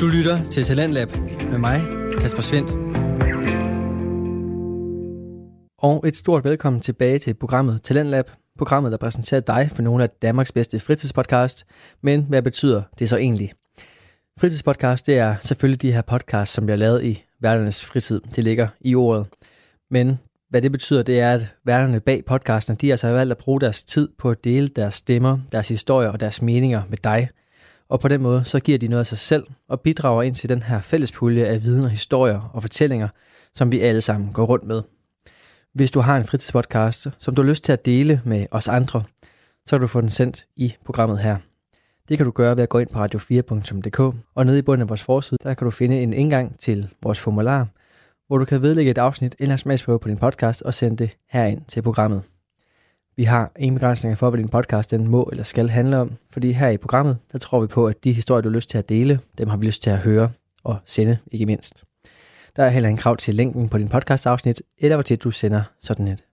Du lytter til Talentlab med mig, Kasper Svendt. Og et stort velkommen tilbage til programmet Talentlab, programmet, der præsenterer dig for nogle af Danmarks bedste fritidspodcast. Men hvad betyder det så egentlig? Fritidspodcast, det er selvfølgelig de her podcasts, som bliver lavet i værternes fritid. Det ligger i ordet. Men hvad det betyder, det er, at værterne bag podcasten, de altså har valgt at bruge deres tid på at dele deres stemmer, deres historier og deres meninger med dig. Og på den måde, så giver de noget af sig selv og bidrager ind til den her fællespulje af viden og historier og fortællinger, som vi alle sammen går rundt med. Hvis du har en fritidspodcast, som du har lyst til at dele med os andre, så kan du få den sendt i programmet her. Det kan du gøre ved at gå ind på radio4.dk, og nede i bunden af vores forside, der kan du finde en indgang til vores formular, hvor du kan vedlægge et afsnit eller smagsprøve på din podcast og sende det herind til programmet. Vi har ingen begrænsning for, hvad din podcast den må eller skal handle om, fordi her i programmet, der tror vi på, at de historier, du har lyst til at dele, dem har vi lyst til at høre og sende, ikke mindst. Der er heller en krav til længden på din podcast-afsnit, eller hvor tit du sender sådan et.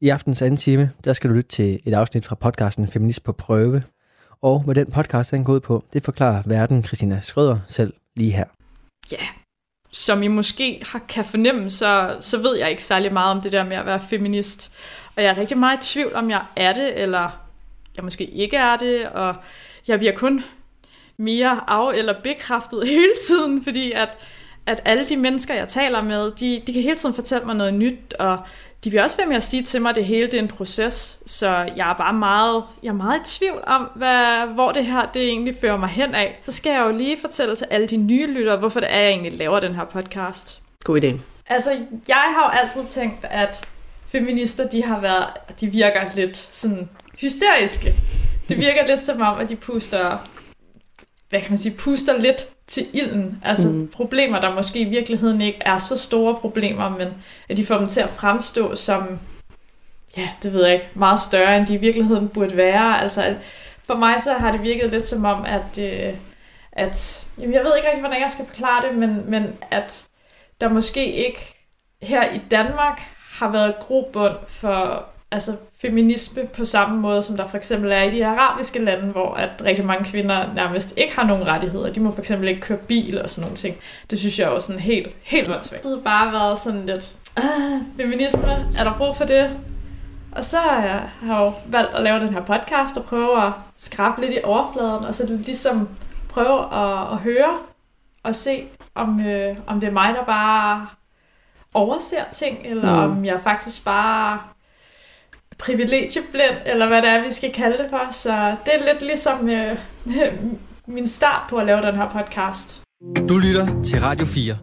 I aftens anden time, der skal du lytte til et afsnit fra podcasten Feminist på prøve, og hvad den podcast den går ud på, det forklarer verden Christina Skrøder selv lige her. Ja, yeah. som I måske har, kan fornemme, så, så ved jeg ikke særlig meget om det der med at være feminist. Og jeg er rigtig meget i tvivl, om jeg er det, eller jeg måske ikke er det, og jeg bliver kun mere af- eller bekræftet hele tiden, fordi at, at alle de mennesker, jeg taler med, de, de kan hele tiden fortælle mig noget nyt, og de vil også være med at sige til mig, at det hele det er en proces, så jeg er bare meget, jeg er meget i tvivl om, hvad, hvor det her det egentlig fører mig hen af. Så skal jeg jo lige fortælle til alle de nye lyttere, hvorfor det er, jeg egentlig laver den her podcast. God idé. Altså, jeg har jo altid tænkt, at feminister, de har været, de virker lidt sådan hysteriske. Det virker lidt som om, at de puster, hvad kan man sige, puster lidt til ilden. Altså mm. problemer, der måske i virkeligheden ikke er så store problemer, men at de får dem til at fremstå som, ja, det ved jeg ikke, meget større, end de i virkeligheden burde være. Altså, for mig så har det virket lidt som om, at, øh, at jamen, jeg ved ikke rigtig, hvordan jeg skal forklare det, men, men at der måske ikke her i Danmark har været grobund for altså, feminisme på samme måde, som der for eksempel er i de arabiske lande, hvor at rigtig mange kvinder nærmest ikke har nogen rettigheder. De må for eksempel ikke køre bil og sådan nogle ting. Det synes jeg er jo sådan helt, helt åndssvagt. Det har bare været sådan lidt, ah, feminisme, er der brug for det? Og så øh, har jeg jo valgt at lave den her podcast og prøve at skrabe lidt i overfladen, og så ligesom prøve at, at høre og se, om, øh, om det er mig, der bare overser ting, eller mm. om jeg faktisk bare privilegieblind, eller hvad det er, vi skal kalde det for. Så det er lidt ligesom øh, min start på at lave den her podcast. Du lytter til Radio 4.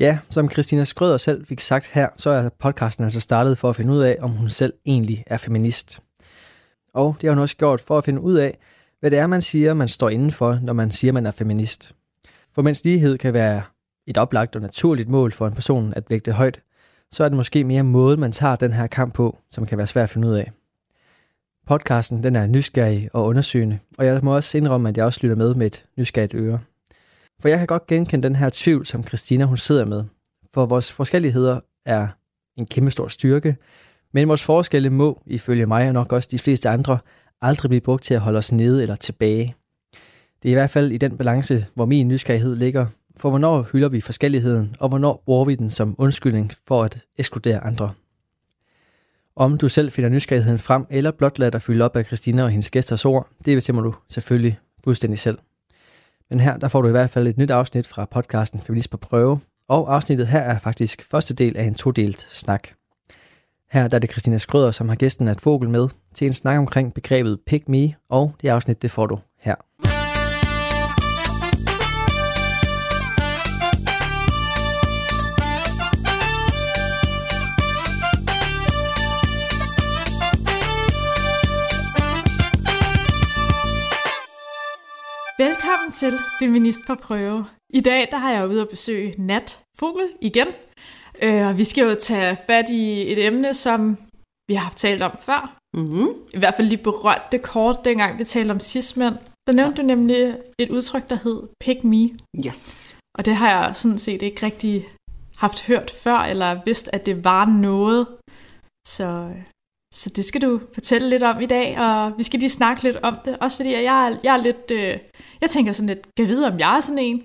Ja, som Christina Skrøder selv fik sagt her, så er podcasten altså startet for at finde ud af, om hun selv egentlig er feminist. Og det har hun også gjort for at finde ud af, hvad det er, man siger, man står indenfor, når man siger, man er feminist. For mens lighed kan være et oplagt og naturligt mål for en person at vægte højt, så er det måske mere måden, man tager den her kamp på, som kan være svært at finde ud af. Podcasten den er nysgerrig og undersøgende, og jeg må også indrømme, at jeg også lytter med med et nysgerrigt øre. For jeg kan godt genkende den her tvivl, som Christina hun sidder med. For vores forskelligheder er en kæmpe stor styrke, men vores forskelle må, ifølge mig og nok også de fleste andre, aldrig blive brugt til at holde os nede eller tilbage. Det er i hvert fald i den balance, hvor min nysgerrighed ligger, for hvornår hylder vi forskelligheden, og hvornår bruger vi den som undskyldning for at ekskludere andre. Om du selv finder nysgerrigheden frem, eller blot lader dig fylde op af Christina og hendes gæsters ord, det bestemmer du selvfølgelig fuldstændig selv. Men her der får du i hvert fald et nyt afsnit fra podcasten Feminist på prøve, og afsnittet her er faktisk første del af en todelt snak. Her der er det Christina Skrøder, som har gæsten at Vogel med, til en snak omkring begrebet pick me, og det afsnit det får du her. Til Feminist på prøve. I dag der har jeg ude at besøge Nat Fogel igen. Øh, og vi skal jo tage fat i et emne, som vi har haft talt om før. Mm-hmm. I hvert fald lige berørt det kort, dengang vi talte om cis-mænd. Der nævnte ja. du nemlig et udtryk, der hed pick me. Yes. Og det har jeg sådan set ikke rigtig haft hørt før, eller vidst, at det var noget. Så, så det skal du fortælle lidt om i dag, og vi skal lige snakke lidt om det. Også fordi jeg er, jeg er lidt, øh, Jeg tænker sådan lidt, kan jeg vide, om jeg er sådan en?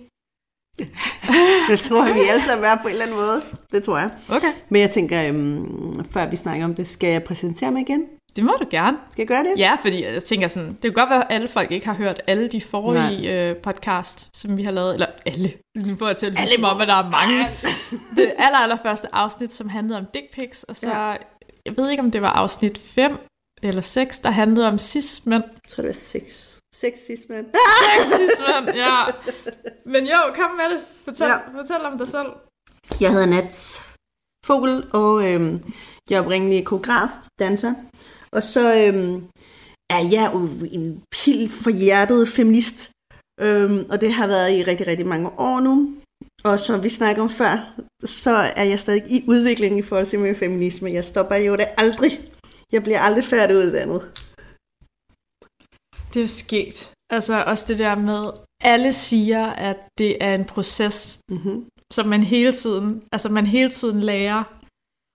Det tror jeg, vi alle sammen er på en eller anden måde. Det tror jeg. Okay. Men jeg tænker, øhm, før vi snakker om det, skal jeg præsentere mig igen? Det må du gerne. Skal jeg gøre det? Ja, fordi jeg tænker sådan, det kan godt være, at alle folk ikke har hørt alle de forrige øh, podcast, som vi har lavet, eller alle, nu får jeg til at lyde som om, at der er mange. Det aller, aller første afsnit, som handlede om dick pics, og så, Ja. Jeg ved ikke, om det var afsnit 5 eller 6, der handlede om cis-mænd. Jeg tror, det var seks. Seks sidst, mand. Cis-mænd, ja. Men jo, kom med det. Fortæl, Ja. fortæl om dig selv. Jeg hedder Nats Fogel, og øhm, jeg er oprindelig koreograf, danser. Og så øhm, er jeg jo en pil for hjertet feminist. Øhm, og det har været i rigtig, rigtig mange år nu. Og som vi snakker om før, så er jeg stadig i udvikling i forhold til min feminisme. Jeg stopper jo det aldrig. Jeg bliver aldrig færdiguddannet. Det er jo sket. Altså også det der med, alle siger, at det er en proces, Mm-hmm. som man hele tiden, altså man hele tiden lærer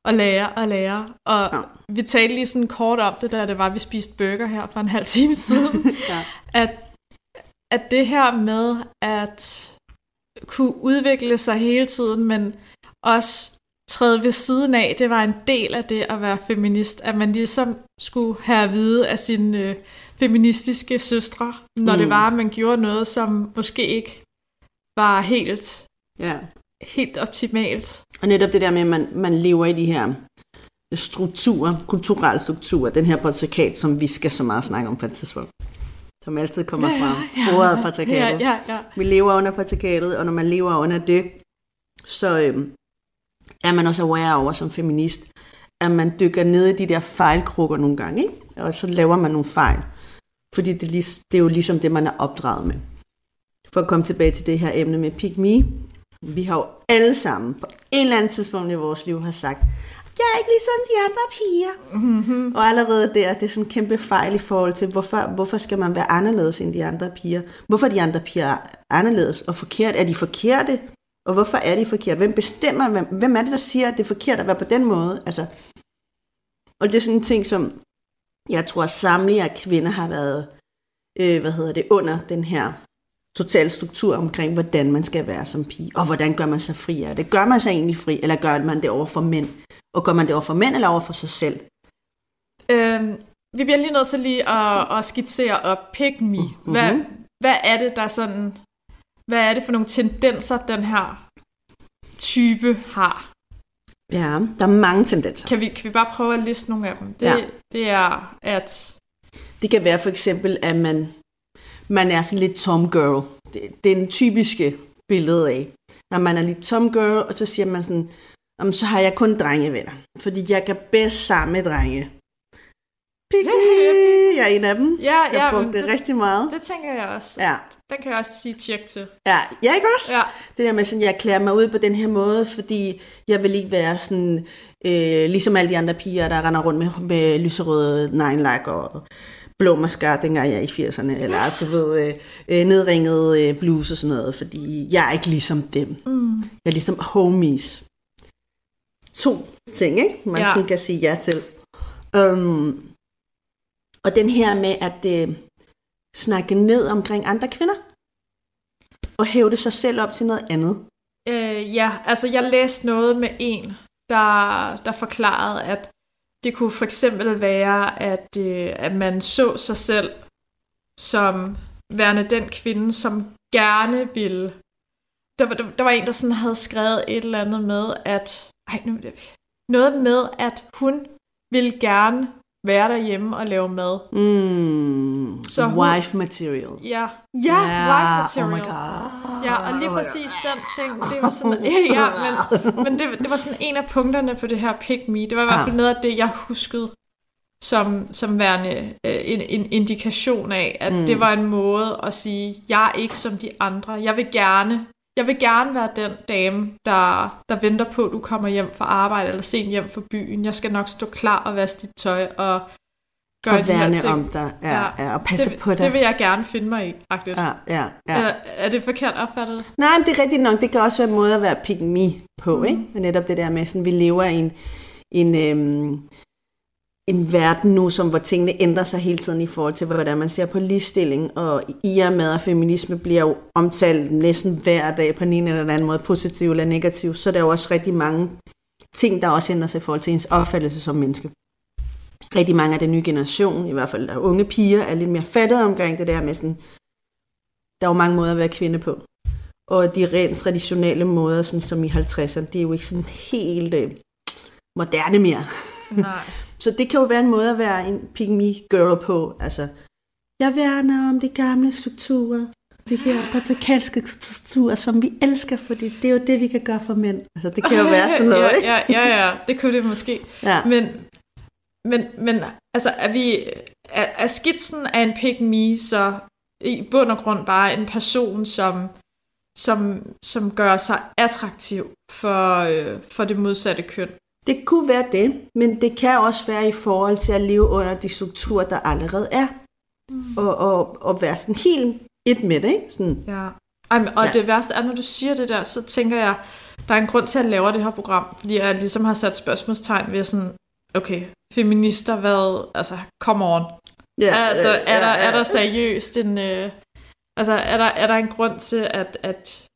og lærer og lærer. Og ja. vi talte lige sådan kort om det, da det var, vi spiste burger her for en halv time siden, Ja. at, at det her med at kunne udvikle sig hele tiden, men også træde ved siden af, det var en del af det at være feminist, at man ligesom skulle have at vide af sine øh, feministiske søstre, når Mm. det var, at man gjorde noget, som måske ikke var helt, ja. helt optimalt. Og netop det der med, at man, man lever i de her strukturer, kulturelle strukturer, den her patriarkat, som vi skal så meget snakke om på et tidspunkt, som altid kommer Ja, fra ja, ordet patriarkatet. Ja, ja, ja. Vi lever under patriarkatet, og når man lever under det, så øhm, er man også aware over som feminist, at man dykker ned i de der fejlkrukker nogle gange, ikke? og så laver man nogle fejl. Fordi det, det er jo ligesom det, man er opdraget med. For at komme tilbage til det her emne med pick me, vi har jo alle sammen på et eller andet tidspunkt i vores liv har sagt, jeg er ikke ligesom de andre piger. Mm-hmm. Og allerede der, det er sådan en kæmpe fejl i forhold til, hvorfor, hvorfor skal man være anderledes end de andre piger? Hvorfor er de andre piger anderledes og forkert? Er de forkerte? Og hvorfor er de forkerte? Hvem bestemmer, hvem, hvem er det, der siger, at det er forkert at være på den måde? Altså, og det er sådan en ting, som jeg tror, at samtlige kvinder har været, øh, hvad hedder det, under den her total struktur omkring, hvordan man skal være som pige, og hvordan gør man sig fri af det. Gør man sig egentlig fri, eller gør man det over for mænd? Og gør man det over for mænd, eller over for sig selv? Øhm, vi bliver lige nødt til lige at, at skitsere op. Pick me. Mhm. Hvad, hvad er det, der sådan... Hvad er det for nogle tendenser, den her type har? Ja, der er mange tendenser. Kan vi, kan vi bare prøve at liste nogle af dem? Det, Ja. det er, at... Det kan være for eksempel, at man, man er sådan lidt tom girl. Det, det er den typiske billede af, når man er lidt tom girl, og så siger man sådan, Jamen, så har jeg kun drengevenner, fordi jeg kan bedst sammen med drenge. Me, jeg er en af dem. Ja, Jeg ja, brugte det det, rigtig meget. det tænker jeg også. Ja, Den kan jeg også sige tjek til. ja, ja ikke også? Ja. Det der med, sådan, jeg klæder mig ud på den her måde, fordi jeg vil ikke være sådan, øh, ligesom alle de andre piger, der render rundt med, med lyserøde neglelak og blå mascara, dengang jeg er i 80'erne, eller du ved, øh, øh, nedringet øh, bluse og sådan noget, fordi jeg er ikke ligesom dem. Mm. Jeg er ligesom homies. To ting, ikke? Man ja. kan sige ja til. Um, og den her med at øh, snakke ned omkring andre kvinder, og hæve det sig selv op til noget andet. Øh, ja, altså jeg læste noget med en, der, der forklarede, at det kunne for eksempel være, at, øh, at man så sig selv som værende den kvinde, som gerne ville. Der, var- der, der var en, der sådan havde skrevet et eller andet med, at ej, nu, noget med, at hun ville gerne være derhjemme og lave mad. Mm, Så hun- wife material. Ja, ja, wife material. Oh my god. Ja, og lige præcis den ting, det var sådan, ja, men, men det, det var sådan en af punkterne på det her pick me. Det var i hvert fald Ja. noget af det, jeg huskede som, som værende øh, en, en indikation af, at. Mm. det var en måde at sige, jeg er ikke som de andre. Jeg vil gerne, jeg vil gerne være den dame, der, der venter på, at du kommer hjem fra arbejde eller sent hjem fra byen. Jeg skal nok stå klar og vaske dit tøj og gøre Og de her ting. om dig. Ja, Ja. ja. og passe det, på dig. det vil jeg gerne finde mig i, agtigt. Ja, ja, ja. Er, er det forkert opfattet? Nej, men det er rigtigt nok. Det kan også være en måde at være pick me på, mm. ikke? Og netop det der med, sådan, vi lever i en, en øhm, en verden nu, som hvor tingene ændrer sig hele tiden i forhold til, hvordan man ser på ligestilling, og i og med, at feminisme bliver jo omtalt næsten hver dag på en eller anden måde, positiv eller negativ, så er der jo også rigtig mange ting, der også ændrer sig i forhold til ens opfattelse som menneske. Rigtig mange af den nye generation, i hvert fald der unge piger, er lidt mere fattet omkring det der med sådan, der er jo mange måder at være kvinde på. Og de rent traditionelle måder, sådan som i 50'erne, det er jo ikke sådan helt øh, moderne mere. Nej. Så det kan jo være en måde at være en pygmy girl på. Altså, jeg værner om de gamle strukturer. De her patriarkalske strukturer, som vi elsker, fordi det er jo det, vi kan gøre for mænd. Altså, det kan jo være sådan noget, ikke? ja, ja, ja, ja, det kunne det måske. Ja. Men, men, men altså, er, vi, er, er skitsen af en pick me så i bund og grund bare en person, som, som, som gør sig attraktiv for, øh, for det modsatte køn? Det kunne være det, men det kan også være i forhold til at leve under de strukturer, der allerede er. Mm. Og, og, og være sådan helt et med det, ikke? Sådan, Ja. Ej, men, og Ja. det værste er, når du siger det der, så tænker jeg, der er en grund til, at jeg laver det her program, fordi jeg ligesom har sat spørgsmålstegn ved sådan, okay, feminister, hvad, altså, come on. ja, altså, øh, er, der, ja, er der seriøst en, øh, altså, er der, er der en grund til, at, at,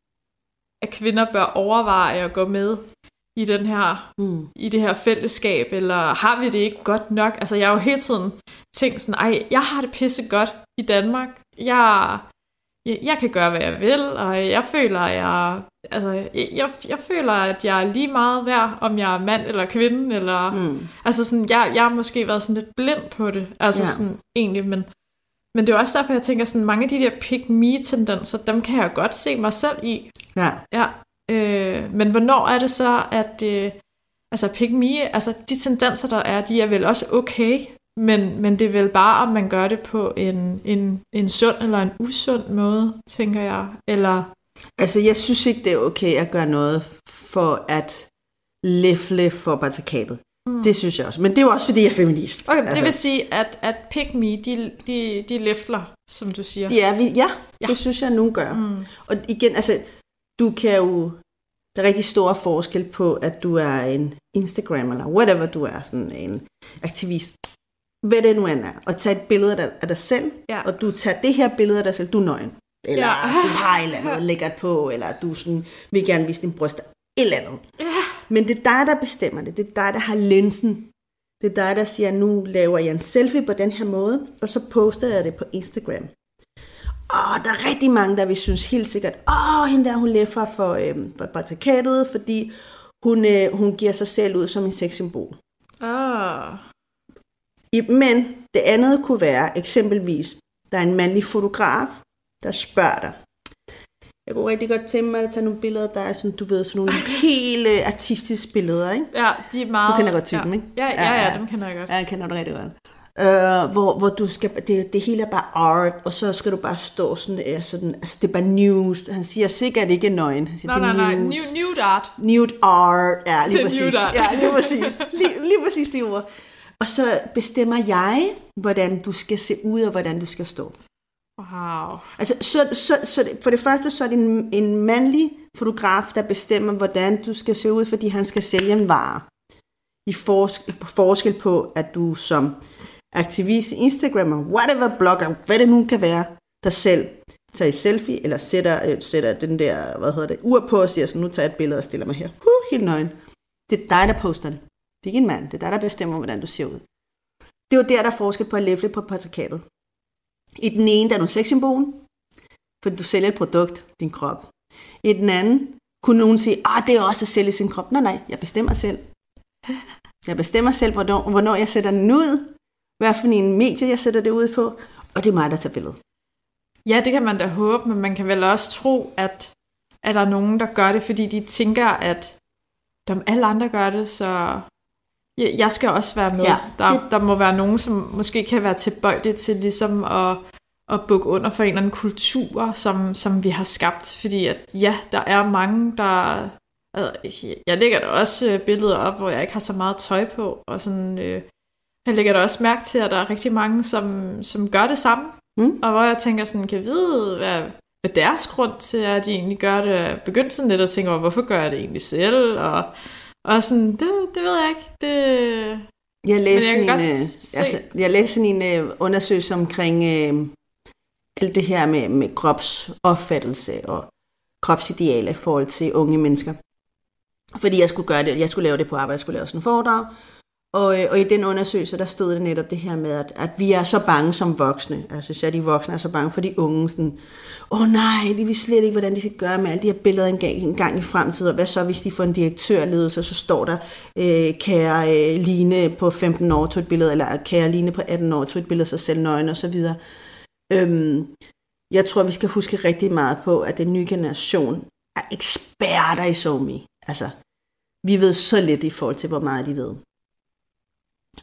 at kvinder bør overveje at gå med i den her Mm. i det her fællesskab, eller har vi det ikke godt nok? Altså, jeg har jo hele tiden tænkt sådan, ej, jeg har det pisse godt i Danmark. Jeg, jeg, jeg kan gøre, hvad jeg vil, og jeg føler, jeg, altså, jeg, jeg, jeg føler, at jeg er lige meget værd, om jeg er mand eller kvinde, eller, mm. Altså sådan, jeg, jeg har måske været sådan lidt blind på det, altså ja. sådan, egentlig, men, men det er også derfor, jeg tænker sådan, mange af de der pick-me-tendenser, dem kan jeg godt se mig selv i, Ja. Ja, øh, men hvornår er det så, at øh, altså pick me, altså de tendenser, der er, de er vel også okay, men, men det er vel bare, om man gør det på en, en, en sund eller en usund måde, tænker jeg. Eller, Altså, jeg synes ikke, det er okay at gøre noget for at læfle for patriarkatet. Mm. Det synes jeg også. Men det er jo også, fordi jeg er feminist. okay, altså, det vil sige, at, at pick me, de, de, de læfler, som du siger. Det er vi, ja, ja, det synes jeg, nogen gør. Mm. Og igen, altså, du kan jo... Der er rigtig stor forskel på, at du er en Instagram eller whatever du er, sådan en aktivist. Hvad det nu end er. Og tage et billede af dig, selv, Ja. og du tager det her billede af dig selv, du er nøgen. Eller Ja. ja. du har et eller andet lækkert på, eller du sådan, vil gerne vise din bryst. Et eller andet. Ja. Men det er dig, der bestemmer det. Det er dig, der har linsen. Det er dig, der siger, nu laver jeg en selfie på den her måde, og så poster jeg det på Instagram. Og der er rigtig mange, der vil synes helt sikkert, åh, hende der, hun læffer for, øhm, for patriarkatet, fordi hun, øh, hun giver sig selv ud som en sexsymbol. Ah. Men det andet kunne være eksempelvis, der er en mandlig fotograf, der spørger dig. Jeg kunne rigtig godt tænke mig at tage nogle billeder, der er sådan, du ved, sådan nogle helt øh, artistiske billeder, ikke? Ja, de er meget... Du kender godt typen, ja. ikke? Ja, ja, Ja, ja, dem kender jeg godt. Ja, jeg kender det rigtig godt. Uh, hvor, hvor du skal, det, det hele er bare art, og så skal du bare stå sådan, ja, sådan altså det er bare news. Han siger sikkert ikke nøgen. Han siger, Nej, det nej, er nej, news. new, nude art. Nude art, ja, lige Det præcis. art. Ja, lige præcis. Lige, lige præcis det ord. Og så bestemmer jeg, hvordan du skal se ud, og hvordan du skal stå. Wow. Altså, så, så, så for det første, så er det en, en mandlig fotograf, der bestemmer, hvordan du skal se ud, fordi han skal sælge en vare. I forskel på, at du som aktivist, Instagrammer, whatever blogger, hvad det nu kan være, der selv tager et selfie, eller sætter, øh, sætter den der, hvad hedder det, ur på og siger så nu tager jeg et billede og stiller mig her. Huh, helt nøgen. Det er dig, der poster det. Det er ikke en mand. Det er dig, der bestemmer, hvordan du ser ud. Det var der, der er forskel på at læfle på patriarkatet. I den ene, der er du sexsymbolen, for du sælger et produkt, din krop. I den anden kunne nogen sige, ah, det er også at sælge sin krop. Nej, nej, jeg bestemmer selv. Jeg bestemmer selv, hvornår, hvornår jeg sætter den ud, hvad for en medie, jeg sætter det ud på, og det er mig, der tager billedet. Ja, det kan man da håbe, men man kan vel også tro, at, at der er nogen, der gør det, fordi de tænker, at om alle andre gør det, så jeg, skal også være med. Ja, der, det- der må være nogen, som måske kan være tilbøjelige til ligesom at, at bukke under for en eller anden kultur, som, som vi har skabt. Fordi at, ja, der er mange, der... øh, Jeg lægger da også billeder op, hvor jeg ikke har så meget tøj på, og sådan... Øh, jeg lægger da også mærke til, at der er rigtig mange, som, som gør det samme. Mm. Og hvor jeg tænker sådan, kan vide, hvad, hvad deres grund til er, at de egentlig gør det. Begyndte sådan lidt at tænke over, hvorfor gør jeg det egentlig selv? Og, og sådan, det, det ved jeg ikke. Det, Jeg læste jeg en, øh, altså, jeg læste en øh, undersøgelse omkring øh, alt det her med, med kropsopfattelse og kropsidealer i forhold til unge mennesker. Fordi jeg skulle gøre det, jeg skulle lave det på arbejde, jeg skulle lave sådan en foredrag. Og, øh, og i den undersøgelse, der stod det netop det her med, at, at vi er så bange som voksne. Altså især de voksne er så bange for de unge. Sådan, Åh oh, nej, de ved slet ikke, hvordan de skal gøre med alle de her billeder en gang, en gang i fremtiden. Og hvad så, hvis de får en direktørledelse, så står der, øh, kære øh, Line på 15 år tog et billede, eller øh, kære Line på 18 år tog et billede af sig selv nøgen og så videre. Øhm, jeg tror, vi skal huske rigtig meget på, at den nye generation er eksperter i SoMe. Altså, vi ved så lidt i forhold til, hvor meget de ved.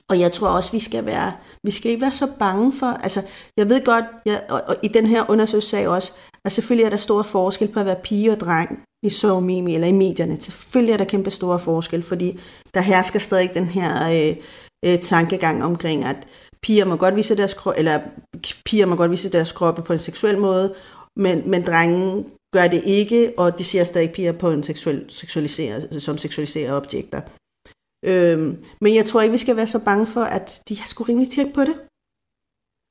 Og jeg tror også, vi skal være, vi skal ikke være så bange for, altså, jeg ved godt, jeg, og, og i den her undersøgelse sagde også, at selvfølgelig er der stor forskel på at være pige og dreng i SoMe eller i medierne. Selvfølgelig er der kæmpe store forskel, fordi der hersker stadig den her øh, øh, tankegang omkring, at piger må godt vise deres krop, eller piger må godt vise deres kroppe på en seksuel måde, men, men drenge gør det ikke, og de ser stadig piger på en seksuel, seksualiseret, som seksualiserede objekter. Øhm, men jeg tror ikke, vi skal være så bange for, at de har sgu rimelig tjek på det.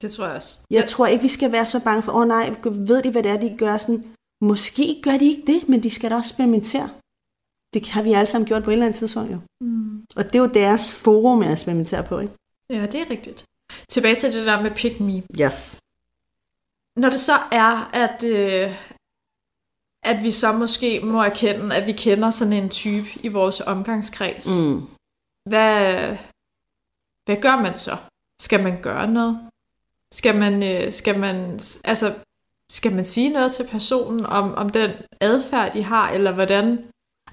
Det tror jeg også. Jeg tror ikke, vi skal være så bange for, åh oh, nej, ved de, hvad det er, de gør? Sådan, måske gør de ikke det, men de skal da også eksperimentere. Det har vi alle sammen gjort på et eller andet tidspunkt, jo. Mm. Og det er jo deres forum at eksperimentere på, ikke? Ja, det er rigtigt. Tilbage til det der med pick me. Yes. Når det så er, at, øh, at vi så måske må erkende, at vi kender sådan en type i vores omgangskreds, Mm. Hvad, hvad gør man så? Skal man gøre noget? Skal man, øh, skal man, altså, skal man sige noget til personen om, om den adfærd, de har, eller hvordan?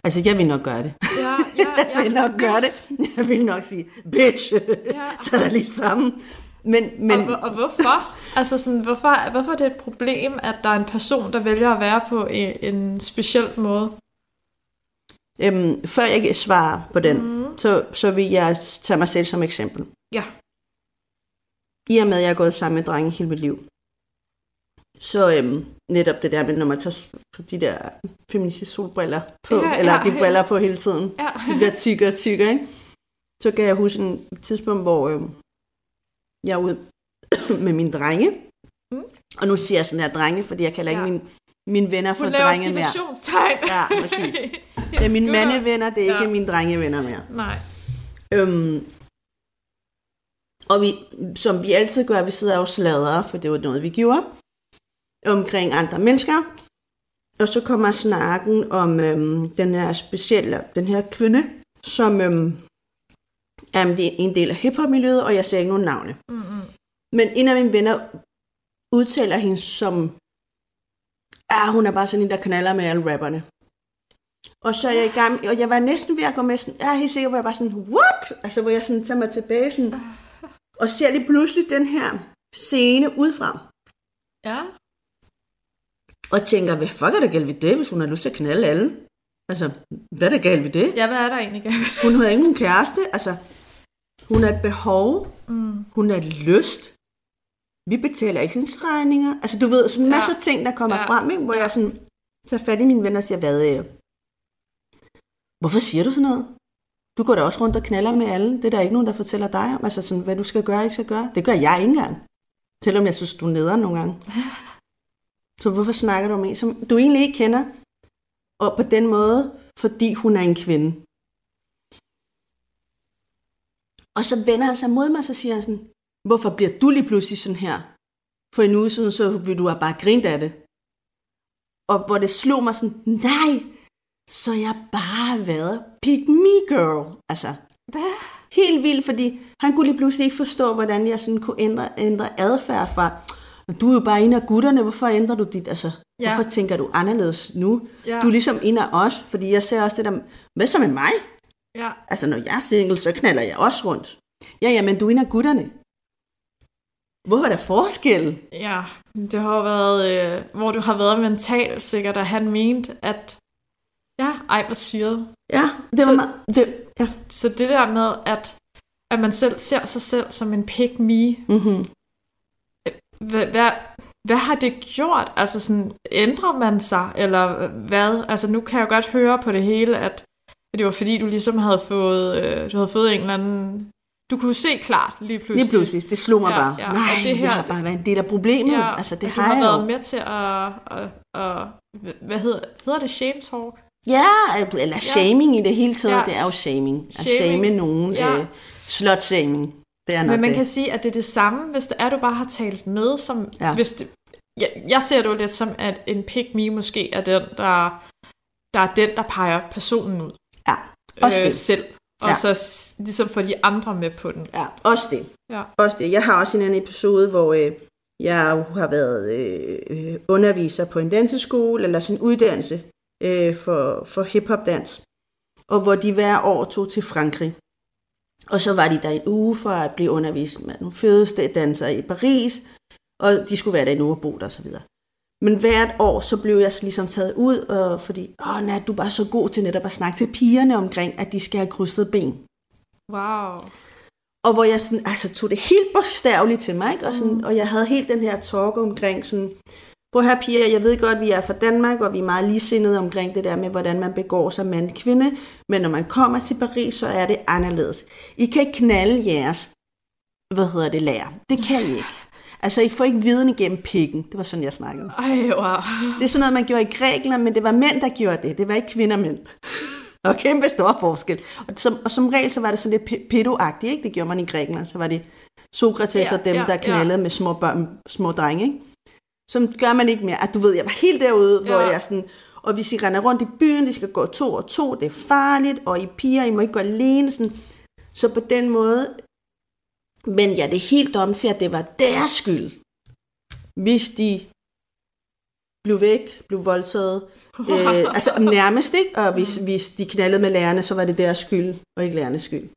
Altså, jeg vil nok gøre det. Ja, ja, Jeg vil nok gøre det. Jeg vil nok sige, bitch, Ja. tag dig lige sammen. Men, men Og, og hvorfor? Altså sådan, hvorfor, hvorfor er det et problem, at der er en person, der vælger at være på en, en speciel måde? Øhm, før jeg kan svare på den, mm. så, så vil jeg tage mig selv som eksempel. Ja. I og med, at jeg har gået sammen med drenge hele mit liv, så øhm, netop det der med, når man tager de der feministiske solbriller på, Ja, ja, eller ja, de ja. briller på hele tiden, Ja. de bliver tykkere og tykkere, ikke? Så kan jeg huske en tidspunkt, hvor øhm, jeg er ude med mine drenge, Mm. og nu siger jeg sådan her drenge, fordi jeg kalder ikke Ja. mine, mine venner for Hun laver drenge mere. citationstegn. Ja, præcis. Det er mine mandevenner, det er ikke Ja. mine drengevenner mere. Nej. Øhm, og vi, som vi altid gør, vi sidder og sladrer, for det var noget, vi gjorde, omkring andre mennesker. Og så kommer snakken om øhm, den her specielle, den her kvinde, som øhm, er en del af hiphop-miljøet, og jeg ser ikke nogen navne. Mm-mm. Men en af mine venner udtaler hende som, ah, hun er bare sådan en, der knaller med alle rapperne. Og så er jeg i gang, og jeg var næsten ved at gå med sådan, jeg er helt sikker, hvor jeg bare sådan, what? Altså, hvor jeg sådan tager mig tilbage sådan, og ser lige pludselig den her scene udefra. Ja. Og tænker, hvad fuck er der galt ved det, hvis hun har lyst til at knalde alle? Altså, hvad er der galt ved det? Ja, hvad er der egentlig galt? Hun har ikke nogen kæreste, altså, hun har et behov, Mm. hun har lyst. Vi betaler ikke hendes regninger. Altså, du ved, sådan en masse Ja. ja. ting, der kommer Ja. ja. frem, ikke? hvor jeg sådan tager fat i mine venner og siger, hvad, øh, hvorfor siger du sådan noget? Du går da også rundt og knaller med alle. Det er der ikke nogen, der fortæller dig om, altså sådan, hvad du skal gøre og ikke skal gøre. Det gør jeg ikke engang. Selvom jeg synes, du er nederen nogle gange. Så hvorfor snakker du om en, som du egentlig ikke kender? Og på den måde, fordi hun er en kvinde. Og så vender han sig mod mig, så siger han sådan, hvorfor bliver du lige pludselig sådan her? For en uge siden, så ville du have bare grint af det. Og hvor det slog mig sådan, nej, så jeg bare været pick me girl. Altså, Hvad? helt vildt, fordi han kunne lige pludselig ikke forstå, hvordan jeg sådan kunne ændre, ændre adfærd fra, du er jo bare en af gutterne, hvorfor ændrer du dit, altså, Ja. hvorfor tænker du anderledes nu? Ja. Du er ligesom en af os, fordi jeg ser også det der, hvad så med mig? Ja. Altså, når jeg er single, så knaller jeg også rundt. Ja, ja, men du er en af gutterne. Hvorfor er der forskel? Ja, det har været, øh, hvor du har været mental sikkert, at han mente, at ja, ej, hvor syret. Ja, det var Så- meget... Det, ja. Så det der med, at, at man selv ser sig selv som en pick me, Mm-hmm. hvad, hvad, hvad har det gjort? Altså sådan, ændrer man sig, eller hvad? Altså nu kan jeg jo godt høre på det hele, at at det var fordi, du ligesom havde fået, øh, du havde fået en eller anden du kunne se klart lige pludselig. Lige pludselig, det slog mig Ja, bare. ja, Nej, det det her- har bare været en del af problemet. Ja, altså, det har har jeg været jo. med til at, at, at, hvad hedder, hedder det shame talk? Ja, eller shaming i det hele taget, Ja. ja. det er jo shaming. At Shaming, shame nogen. ja. Ja. Øh, slot shaming. Det er nok Men man det. kan sige, at det er det samme, hvis det er, du bare har talt med, som ja. Ja. hvis det, jeg, jeg ser det jo lidt som, at en pick me måske er den, der, der er den, der peger personen ud Ja, også det. selv. Og Ja. så ligesom får de andre med på den. Ja, også det. Ja. Også det. Jeg har også en anden episode, hvor øh, jeg har været øh, øh, underviser på en danseskole, eller sådan en uddannelse øh, for, for hiphop-dans, og hvor de hver år tog til Frankrig. Og så var de der en uge for at blive undervist med nogle fedeste dansere i Paris, og de skulle være der en uge og bo der osv. Men hvert år, så blev jeg ligesom taget ud, og fordi, åh Nat, du er bare så god til netop at snakke til pigerne omkring, at de skal have krydset ben. Wow. Og hvor jeg sådan, altså, tog det helt bogstaveligt til mig, ikke? Og, sådan, og jeg havde helt den her talk omkring sådan, på her piger, jeg ved godt, vi er fra Danmark, og vi er meget ligesindede omkring det der med, hvordan man begår sig mand kvinde, men når man kommer til Paris, så er det anderledes. I kan ikke knalde jeres, hvad hedder det, lærer. Det kan I ikke. Altså, I får ikke viden igennem pikken. Det var sådan, jeg snakkede. Ej, wow. Det er sådan noget, man gjorde i Grækenland, men det var mænd, der gjorde det. Det var ikke kvinder og mænd. Der var kæmpe stor forskel. Og som, og som regel, så var det sådan lidt pe- pedoagtigt, ikke? Det gjorde man i Grækenland. Så var det Sokrates Ja, og dem, ja, der knaldede med små, børn, små drenge, ikke? Som gør man ikke mere. At du ved, jeg var helt derude, hvor Ja. jeg sådan... Og hvis I render rundt i byen, de skal gå to og to, det er farligt, og I piger, I må ikke gå alene. Sådan. Så på den måde... Men ja, det er helt om til, at det var deres skyld, hvis de blev væk, blev voldtaget. Øh, altså nærmest ikke, og hvis, hvis de knaldede med lærerne, så var det deres skyld, og ikke lærernes skyld.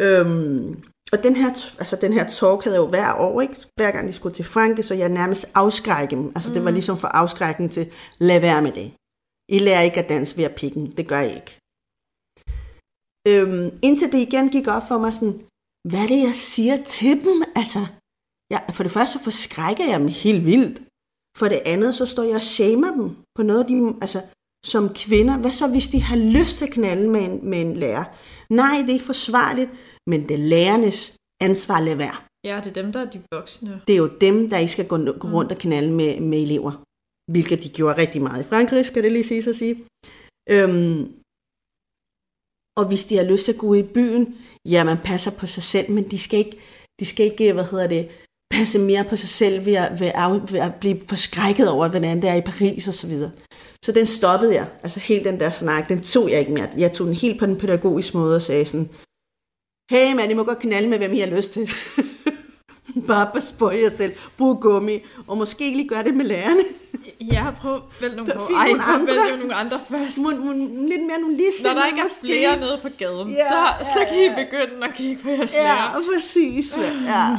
Øhm, og den her, altså den her talk havde jeg jo hver år, ikke? hver gang de skulle til Franke, så jeg nærmest afskrække dem. Altså det var ligesom for afskrækken til, lad være med det. I lærer ikke at danse ved at pikken, det gør I ikke. Øhm, indtil det igen gik op for mig sådan, hvad er det, jeg siger til dem? Altså, ja, for det første så forskrækker jeg dem helt vildt. For det andet, så står jeg og shamer dem på noget, de, altså, som kvinder. Hvad så, hvis de har lyst til at knalde med en, med en lærer? Nej, det er ikke forsvarligt, men det er lærernes ansvar at lade være. Ja, det er dem, der er de voksne. Det er jo dem, der ikke skal gå, rundt og knalde med, med elever. Hvilket de gjorde rigtig meget i Frankrig, skal det lige sige at sige. Øhm, og hvis de har lyst til at gå ud i byen, ja, man passer på sig selv, men de skal ikke, de skal ikke hvad hedder det, passe mere på sig selv ved at, ved at, ved at blive forskrækket over, hvordan det er i Paris og så den stoppede jeg. Altså helt den der snak, den tog jeg ikke mere. Jeg tog den helt på den pædagogiske måde og sagde sådan, hey mand, I må godt knalde med, hvem I har lyst til. Bare pas på jer selv. Brug gummi. Og måske lige gøre det med lærerne. Ja, prøv vælg nogle, på. Ej, nogle andre. vælg nogle andre først. Må, må, lidt mere nogle lige Når der ikke er flere nede på gaden, Ja, så, så ja, kan I ja. begynde at kigge på jeres Ja, lærer. præcis. Ja.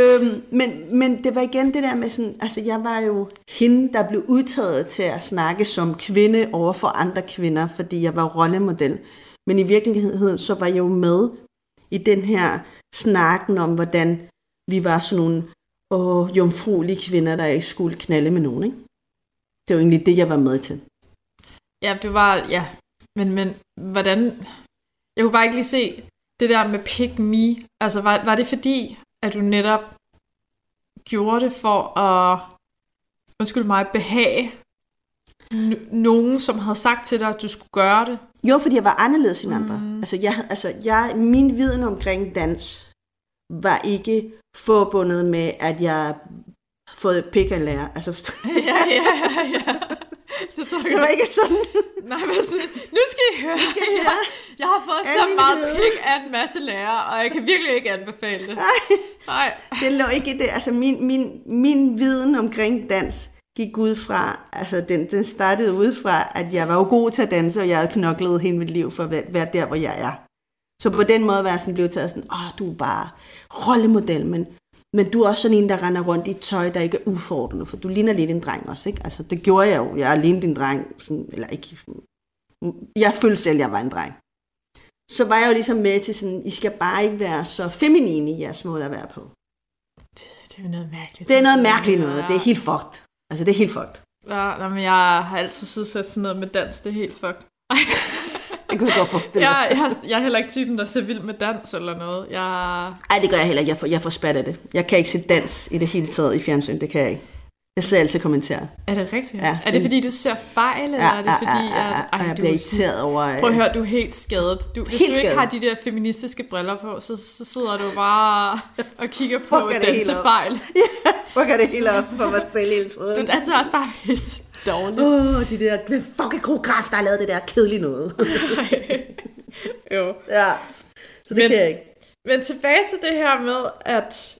øhm, men, men det var igen det der med sådan, altså jeg var jo hende, der blev udtaget til at snakke som kvinde over for andre kvinder, fordi jeg var rollemodel. Men i virkeligheden, så var jeg jo med i den her snakken om, hvordan vi var sådan nogle åh, jomfruelige kvinder, der ikke skulle knalde med nogen, ikke? Det var egentlig det, jeg var med til. Ja, det var, ja. Men, men hvordan... Jeg kunne bare ikke lige se det der med pick me. Altså, var, var det fordi, at du netop gjorde det for at, undskyld mig, behage n- nogen, som havde sagt til dig, at du skulle gøre det? Jo, fordi jeg var anderledes end andre. Mm. Altså, jeg, altså jeg, min viden omkring dans var ikke forbundet med, at jeg fået pik af lærer. Altså, ja, ja, ja, ja. Det tror jeg, det var ikke sådan. Nej, men sådan, nu skal I høre. Jeg, jeg har fået så Alle meget pik af en masse lærere, og jeg kan virkelig ikke anbefale det. Nej. Det lå ikke i det. Altså, min, min, min viden omkring dans gik ud fra, altså den, den startede ud fra, at jeg var jo god til at danse, og jeg havde knoklet hele mit liv for at være, være der, hvor jeg er. Så på den måde var jeg sådan blevet taget sådan, åh, du er bare rollemodel, men, men du er også sådan en, der render rundt i et tøj, der ikke er udfordrende, for du ligner lidt en dreng også, ikke? Altså, det gjorde jeg jo. Jeg er lignede en dreng, sådan, eller ikke, jeg følte selv, at jeg var en dreng. Så var jeg jo ligesom med til sådan, I skal bare ikke være så feminine i jeres måde at være på. Det er jo noget mærkeligt. Det er noget mærkeligt noget. Det er helt fucked. Altså, det er helt fucked. Ja, men jeg har altid synes, at sådan noget med dans, det er helt fucked. Det kunne jeg godt forestille mig. Jeg, jeg, jeg er heller ikke typen, der ser vild med dans eller noget. Jeg, Ej, det gør jeg heller ikke. Jeg får, jeg får spat af det. Jeg kan ikke se dans i det hele taget i fjernsyn. Det kan jeg ikke. Jeg ser altid kommentarer. er det rigtigt? Ja, er det fordi, du ser fejl, eller er det fordi, at... ej, jeg bliver er irriteret over... øh, Prøv at høre, du er helt skadet. Du, hvis Helt du ikke skadet. har de der feministiske briller på, så, så sidder du bare og kigger på Fucker dansefejl. Hvor kan det hele op for mig selv hele tiden? Du danser også bare pisse dårligt. Åh, oh, de der hvem fucking koreografer, der har lavet det der kedelige noget. jo. ja, så det Men- kan jeg ikke. Men tilbage til det her med, at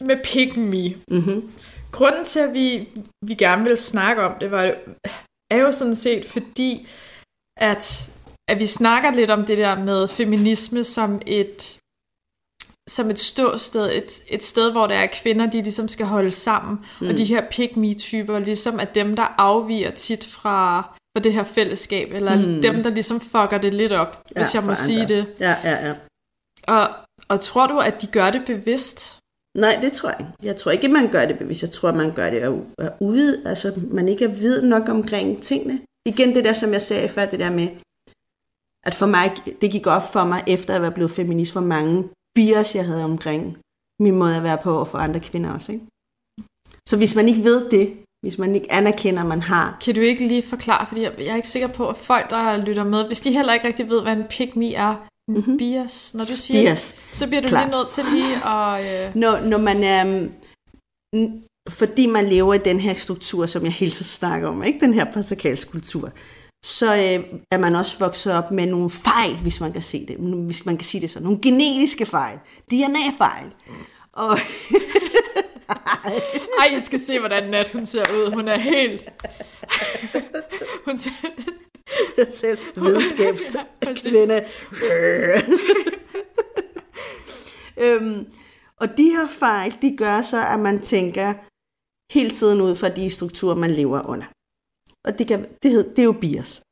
med pick me. Mm-hmm. Grunden til, at vi, vi gerne vil snakke om det, var, er jo sådan set fordi, at, at vi snakker lidt om det der med feminisme som et som et ståsted, et, et sted, hvor der er kvinder, de ligesom skal holde sammen, mm. og de her pick me typer ligesom er dem, der afviger tit fra, fra det her fællesskab, eller Mm. dem, der ligesom fucker det lidt op, ja, hvis jeg må for sige andre. det. Ja, ja, ja. Og, og tror du, at de gør det bevidst? Nej, det tror jeg ikke. Jeg tror ikke, man gør det bevidst. Jeg tror, man gør det af, af ude. Altså, man ikke er vid nok omkring tingene. Igen det der, som jeg sagde før, det der med, at for mig, det gik op for mig, efter at være blevet feminist, hvor mange bias jeg havde omkring min måde at være på og for andre kvinder også. Ikke? Så hvis man ikke ved det, hvis man ikke anerkender, at man har, Kan du ikke lige forklare, fordi jeg, jeg er ikke sikker på, at folk, der lytter med, hvis de heller ikke rigtig ved, hvad en pick me er, en Mhm. mm-hmm. bias, når du siger bias, så bliver du Klart. lige nødt til lige at... Øh, når, når man er, mm, fordi man lever i den her struktur, som jeg hele tiden snakker om, ikke den her patriarkalske kultur, så øh, er man også vokset op med nogle fejl, hvis man kan se det, hvis man kan sige det sådan, nogle genetiske fejl, DNA-fejl. Og ej, I skal se, hvordan Nat hun ser ud. Hun er helt... hun ser... jeg selv videnskabs Ja, præcis. kvinde. øhm, og de her fejl, de gør så, at man tænker hele tiden ud fra de strukturer, man lever under. Og det, kan, det, hed, det er jo bias.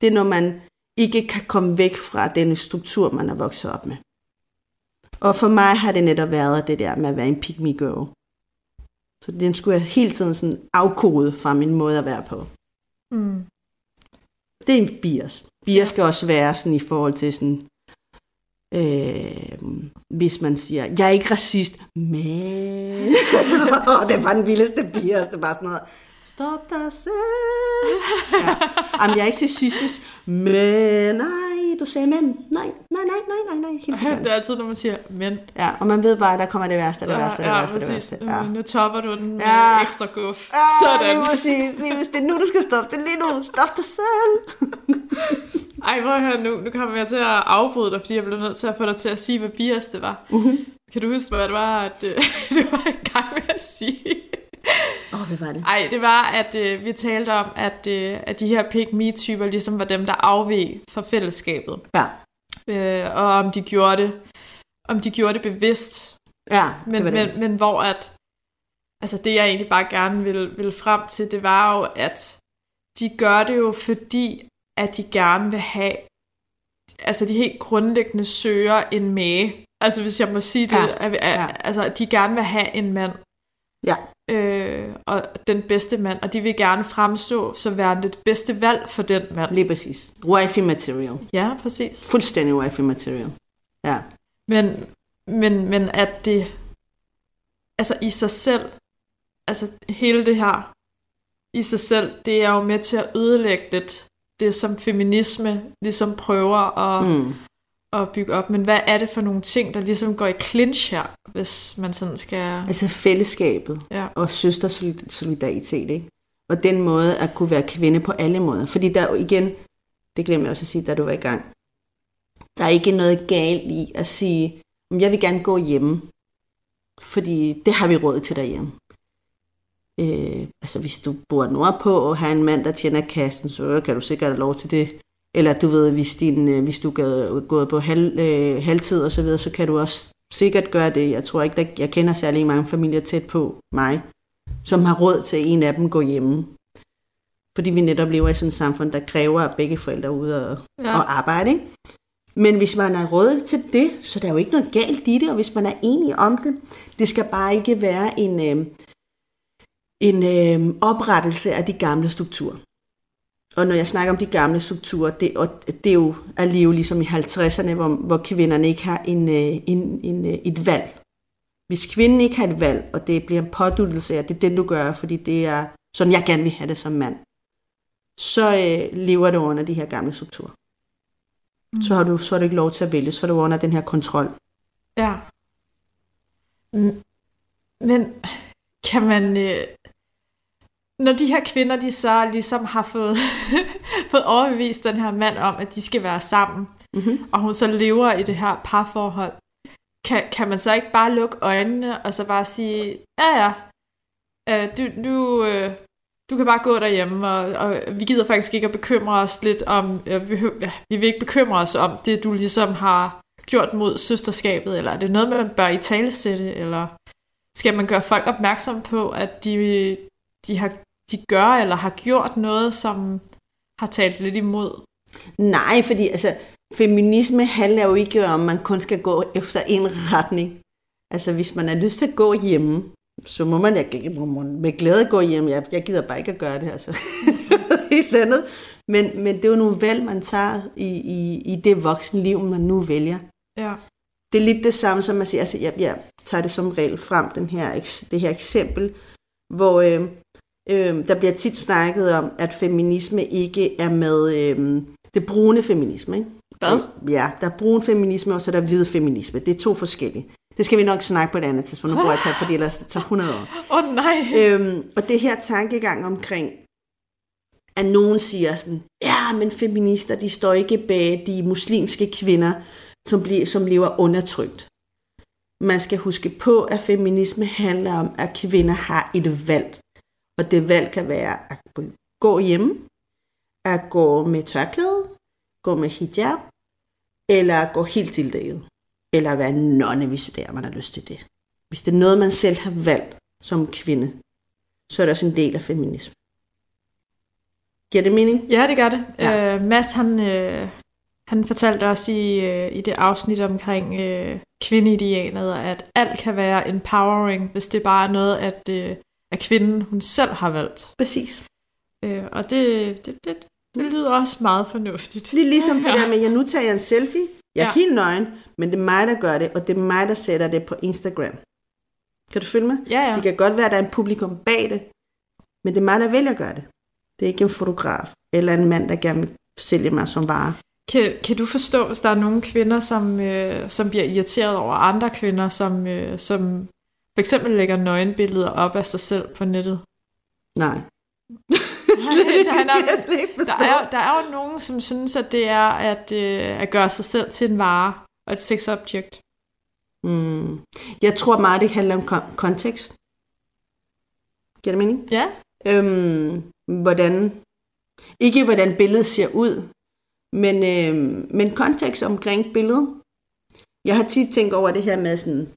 Det er, når man ikke kan komme væk fra den struktur, man er vokset op med. Og for mig har det netop været det der med at være en pick me girl. Så den skulle jeg hele tiden sådan afkode fra min måde at være på. Mm. Det er en bias. Bias skal også være sådan i forhold til sådan, øh, hvis man siger, jeg er ikke racist, men... det bare den vildeste bias, det bare sådan noget, stop dig selv. Ja. Jamen, jeg er ikke sexistisk, men nej, du sagde men. Nej, nej, nej, nej, nej, nej, helt. Det er altid, når man siger, men... Ja, og man ved bare, der kommer det værste, det værste, det ja, værste, det præcis. værste. Ja. Nu, topper du den Ja. ekstra guf. Ja, Sådan. lige præcis. Lige præcis. Det er nu, du skal stoppe. Det er lige nu. Stop dig selv. Ej, hvor her nu. Nu kommer jeg til at afbryde dig, fordi jeg blev nødt til at få dig til at sige, hvad bias det var. Mhm. Kan du huske, hvad det var, at øh, du var i gang med at sige? Åh, oh, hvad var det? Ej, det var, at øh, vi talte om, at, øh, at de her pick me typer ligesom var dem, der afveg fra fællesskabet. Ja, Øh, og om de gjorde det, om de gjorde det bevidst. ja Men, det var det. men, men hvor at, altså det jeg egentlig bare gerne vil, vil frem til, det var jo, at de gør det jo, fordi at de gerne vil have, altså de helt grundlæggende søger en mage. Altså hvis jeg må sige det, Ja, at, at, ja. altså at de gerne vil have en mand. Ja. Øh, og den bedste mand, og de vil gerne fremstå som værende det bedste valg for den mand. Lige præcis. Wifey material. Ja, præcis. Fuldstændig wifey material. Ja. Men, men, men at det, altså i sig selv, altså hele det her, i sig selv, det er jo med til at ødelægge det, det som feminisme ligesom prøver at, mm. At bygge op. Men hvad er det for nogle ting, der ligesom går i clinch her, hvis man sådan skal... Altså fællesskabet Ja. og søstersolidaritet, ikke? Og den måde at kunne være kvinde på alle måder. Fordi der er jo igen, det glemmer jeg også at sige, da du var i gang, der er ikke noget galt i at sige, "Men jeg vil gerne gå hjemme, fordi det har vi råd til derhjemme. Øh, altså hvis du bor nordpå og har en mand, der tjener kassen, så kan du sikkert have lov til det. Eller du ved, hvis, din, øh, hvis du er gået på halv, øh, halvtid og så videre, så kan du også sikkert gøre det. Jeg tror ikke, at jeg kender særlig mange familier tæt på mig, som har råd til at en af dem gå hjemme. Fordi vi netop lever i sådan et samfund, der kræver, at begge forældre er ude og, ja. Ja. og arbejde. Ikke? Men hvis man har råd til det, så der er jo ikke noget galt i det, og hvis man er enig om det, det skal bare ikke være en, øh, en øh, oprettelse af de gamle strukturer. Og når jeg snakker om de gamle strukturer, det, og det er jo at leve ligesom i 50'erne, hvor, hvor kvinderne ikke har en, øh, en, en, øh, et valg. Hvis kvinden ikke har et valg, og det bliver en påduttelse af, at det er den, du gør, fordi det er sådan, jeg gerne vil have det som mand, så øh, lever det under de her gamle strukturer. Mm. Så, har du, så har du ikke lov til at vælge, så er du under den her kontrol. Ja. Mm. Men kan man... Øh, når de her kvinder, de så ligesom har fået, fået overbevist den her mand om, at de skal være sammen, Mm-hmm. og hun så lever i det her parforhold, kan, kan man så ikke bare lukke øjnene, og så bare sige, ja ja, øh, du, du, øh, du kan bare gå derhjemme, og, og vi gider faktisk ikke at bekymre os lidt om, øh, vi, ja, vi vil ikke bekymre os om det, du ligesom har gjort mod søsterskabet, eller er det noget, man bør i talesætte, eller skal man gøre folk opmærksom på, at de, de, har, de gør eller har gjort noget, som har talt lidt imod? Nej, fordi altså, feminisme handler jo ikke om, at man kun skal gå efter en retning. Altså, hvis man har lyst til at gå hjemme, så må man, jeg, må man med glæde gå hjem. Jeg, jeg gider bare ikke at gøre det, altså. Helt andet. Men, men det er jo nogle valg, man tager i, i, i det voksne liv, man nu vælger. Ja. Det er lidt det samme som at sige, altså jeg, jeg tager det som regel frem, den her, det her eksempel, hvor øh, øh, der bliver tit snakket om, at feminisme ikke er med øh, det brune feminisme. Ikke? Hvad? Ja, der er brun feminisme, og så er der hvid feminisme. Det er to forskellige. Det skal vi nok snakke på et andet tidspunkt. Nu bruger jeg tage, fordi ellers det tager 100 år. Åh oh, nej! Øhm, og det her tankegang omkring, at nogen siger sådan, ja, men feminister, de står ikke bag de muslimske kvinder, som, bliver, som lever undertrykt. Man skal huske på, at feminisme handler om, at kvinder har et valg. Og det valg kan være at gå hjemme, at gå med tørklæde, gå med hijab, eller at gå helt tildækket. Eller at være nonne, hvis det er, man har lyst til det. Hvis det er noget, man selv har valgt som kvinde, så er det også en del af feminisme. Giver det mening? Ja, det gør det. Ja. Øh, Mads, han, øh, han fortalte også i, øh, i det afsnit omkring øh, kvindeidealet, at alt kan være empowering, hvis det bare er noget, at, øh, at kvinden hun selv har valgt. Præcis. Øh, og det, det, det, det lyder også meget fornuftigt. Lige ligesom det der med, at jeg nu tager jeg en selfie, jeg er Ja. helt nøgen, men det er mig, der gør det, og det er mig, der sætter det på Instagram. Kan du følge mig? Ja, ja. Det kan godt være, at der er en publikum bag det, men det er mig, der vælger at gøre det. Det er ikke en fotograf, eller en mand, der gerne vil sælge mig som vare. Kan, kan du forstå, hvis der er nogle kvinder, som, øh, som bliver irriteret over andre kvinder, som, øh, som for eksempel lægger nøgenbilleder op af sig selv på nettet? Nej. Slet ikke. Det kan jeg slet ikke Der er, der er jo nogen, som synes, at det er at, øh, at gøre sig selv til en vare og et sexobjekt. Mm. Jeg tror meget, det handler om kon- kontekst. Giver det mening? Ja. Øhm, hvordan, ikke hvordan billedet ser ud, men, øhm, men kontekst omkring billedet. Jeg har tit tænkt over det her med sådan,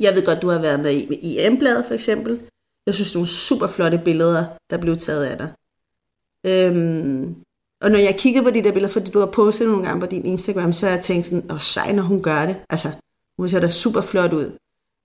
jeg ved godt, du har været med i, i M-bladet for eksempel. Jeg synes, det er nogle super flotte billeder, der blev taget af dig. Øhm, og når jeg kiggede på de der billeder, fordi du har postet nogle gange på din Instagram, så har jeg tænkt sådan, åh sej, når hun gør det. Altså, hun ser da super flot ud.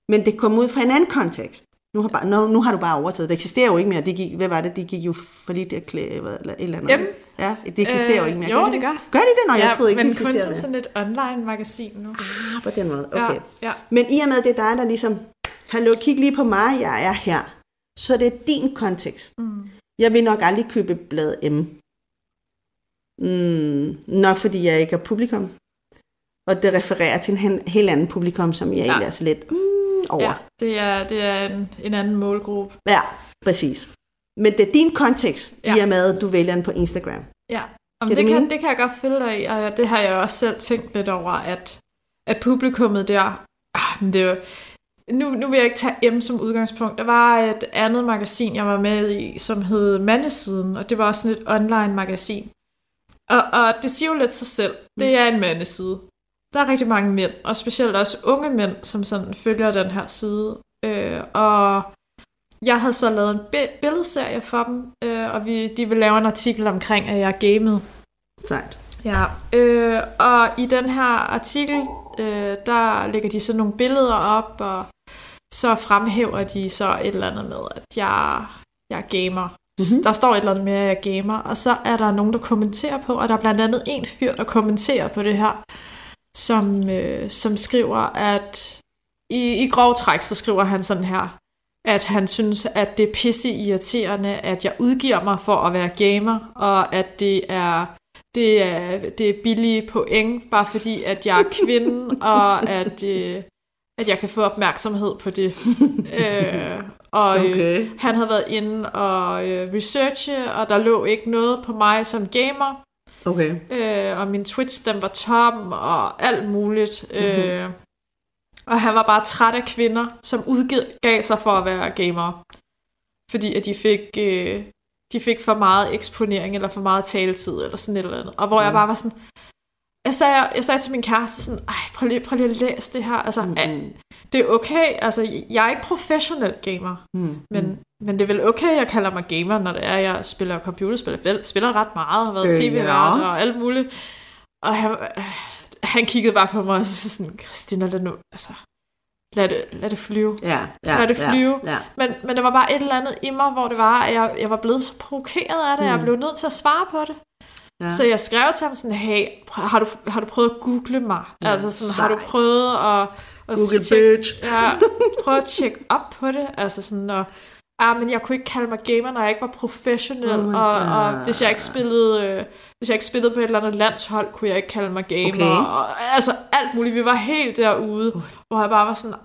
Men det kom ud fra en anden kontekst. Nu har, bare, nu, nu har du bare overtaget. Det eksisterer jo ikke mere. Det gik, hvad var det? Det gik jo for lidt at klæde, eller et eller andet. Jamen, ja, det eksisterer jo ikke mere. jo, gør det det gør. Gør de det? Nå, jeg troede ikke, men det kun som sådan et online-magasin nu. Ah, på den måde. Okay. Ja, ja. Men i og med, det er dig, der ligesom, hallo, kig lige på mig, jeg er her. Så det er din kontekst. Mm. Jeg vil nok aldrig købe blad M. Mm, nok fordi jeg ikke har publikum. Og det refererer til en helt anden publikum, som jeg ja. egentlig er så lidt mm, over. ja det er, det er en, en anden målgruppe. ja, præcis. Men det er din kontekst, ja. I og med, at du vælger den på Instagram. Ja, Giver det, det kan, det kan jeg godt følge dig i, og det har jeg også selv tænkt lidt over, at, at publikummet der, ah, men det er jo, nu, nu vil jeg ikke tage M som udgangspunkt. Der var et andet magasin, jeg var med i, som hed Mandesiden, og det var også sådan et online magasin. Og, og det siger jo lidt sig selv. Det er en mandeside. Der er rigtig mange mænd, og specielt også unge mænd, som sådan følger den her side. Øh, og jeg havde så lavet en bi- billedserie for dem, øh, og vi, de ville lave en artikel omkring, at jeg gamede. Sejt. Ja, øh, og i den her artikel, øh, der lægger de så nogle billeder op, og så fremhæver de så et eller andet med, at jeg, jeg er gamer. Mm-hmm. Der står et eller andet med, at jeg gamer, og så er der nogen, der kommenterer på, og der er blandt andet en fyr, der kommenterer på det her, som, øh, som skriver, at i, i grov træk, så skriver han sådan her, at han synes, at det er pisse irriterende, at jeg udgiver mig for at være gamer, og at det er det er, det er billige point, bare fordi, at jeg er kvinde, og at, øh, at jeg kan få opmærksomhed på det. øh, og øh, okay. han havde været inde og øh, researche, og der lå ikke noget på mig som gamer. Okay. Øh, og min Twitch, den var tom, og alt muligt. Mm-hmm. Øh, og han var bare træt af kvinder, som udgav sig for at være gamer. Fordi at de fik, øh, de fik for meget eksponering, eller for meget taletid, eller sådan et eller andet. Og hvor mm. jeg bare var sådan, jeg sagde, jeg sagde til min kæreste sådan, Ej, prøv lige, prøv lige at læse det her. Altså, mm. det er okay. Altså, jeg er ikke professionel gamer. Mm. Men, men det er vel okay, jeg kalder mig gamer, når det er, jeg spiller computerspil. Jeg spiller ret meget, har været øh, tv-vært ja. og alt muligt. Og han, han kiggede bare på mig og så sådan, Christina, lad nu, altså, lad det, lad det flyve. Ja, ja, lad det flyve. Ja, ja. Men, men der var bare et eller andet i mig, hvor det var, at jeg, jeg var blevet så provokeret af det, mm. jeg blev nødt til at svare på det. Ja. Så jeg skrev til ham sådan, hey, har du, har du prøvet at google mig? Ja, altså sådan, sejt. har du prøvet at... at Google tjekke, bitch. ja, prøve at tjekke op på det. Altså sådan, og, ah, men jeg kunne ikke kalde mig gamer, når jeg ikke var professionel, oh og, og hvis jeg ikke spillede, øh, hvis jeg ikke spillede på et eller andet landshold, kunne jeg ikke kalde mig gamer, okay. og, altså alt muligt, vi var helt derude, uh. hvor jeg bare var sådan,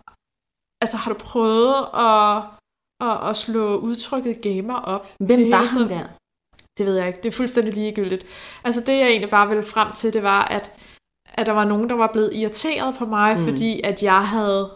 altså har du prøvet at, at, at slå udtrykket gamer op? Hvem var han der? Det ved jeg ikke. Det er fuldstændig ligegyldigt. Altså det, jeg egentlig bare ville frem til, det var, at, at der var nogen, der var blevet irriteret på mig, mm. fordi at jeg havde...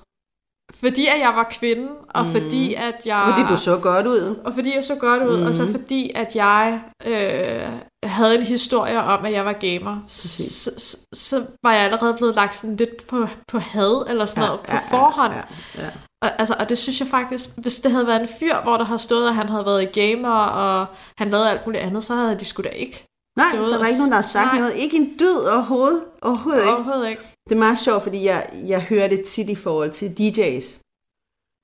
Fordi at jeg var kvinde, og mm. fordi at jeg... Fordi du så godt ud. Og fordi jeg så godt ud, mm. og så fordi at jeg øh, havde en historie om, at jeg var gamer, så, så, så var jeg allerede blevet lagt sådan lidt på, på had eller sådan ja, noget på ja, forhånd. Ja, ja, ja. Og, altså, og det synes jeg faktisk, hvis det havde været en fyr, hvor der havde stået, at han havde været i gamer, og han lavede alt muligt andet, så havde de sgu da ikke Nej, der var ikke nogen, der har sagt nej. noget. Ikke en dyd overhovedet. Overhovedet ikke. Overhovedet ikke. Det er meget sjovt, fordi jeg, jeg hører det tit i forhold til DJ's.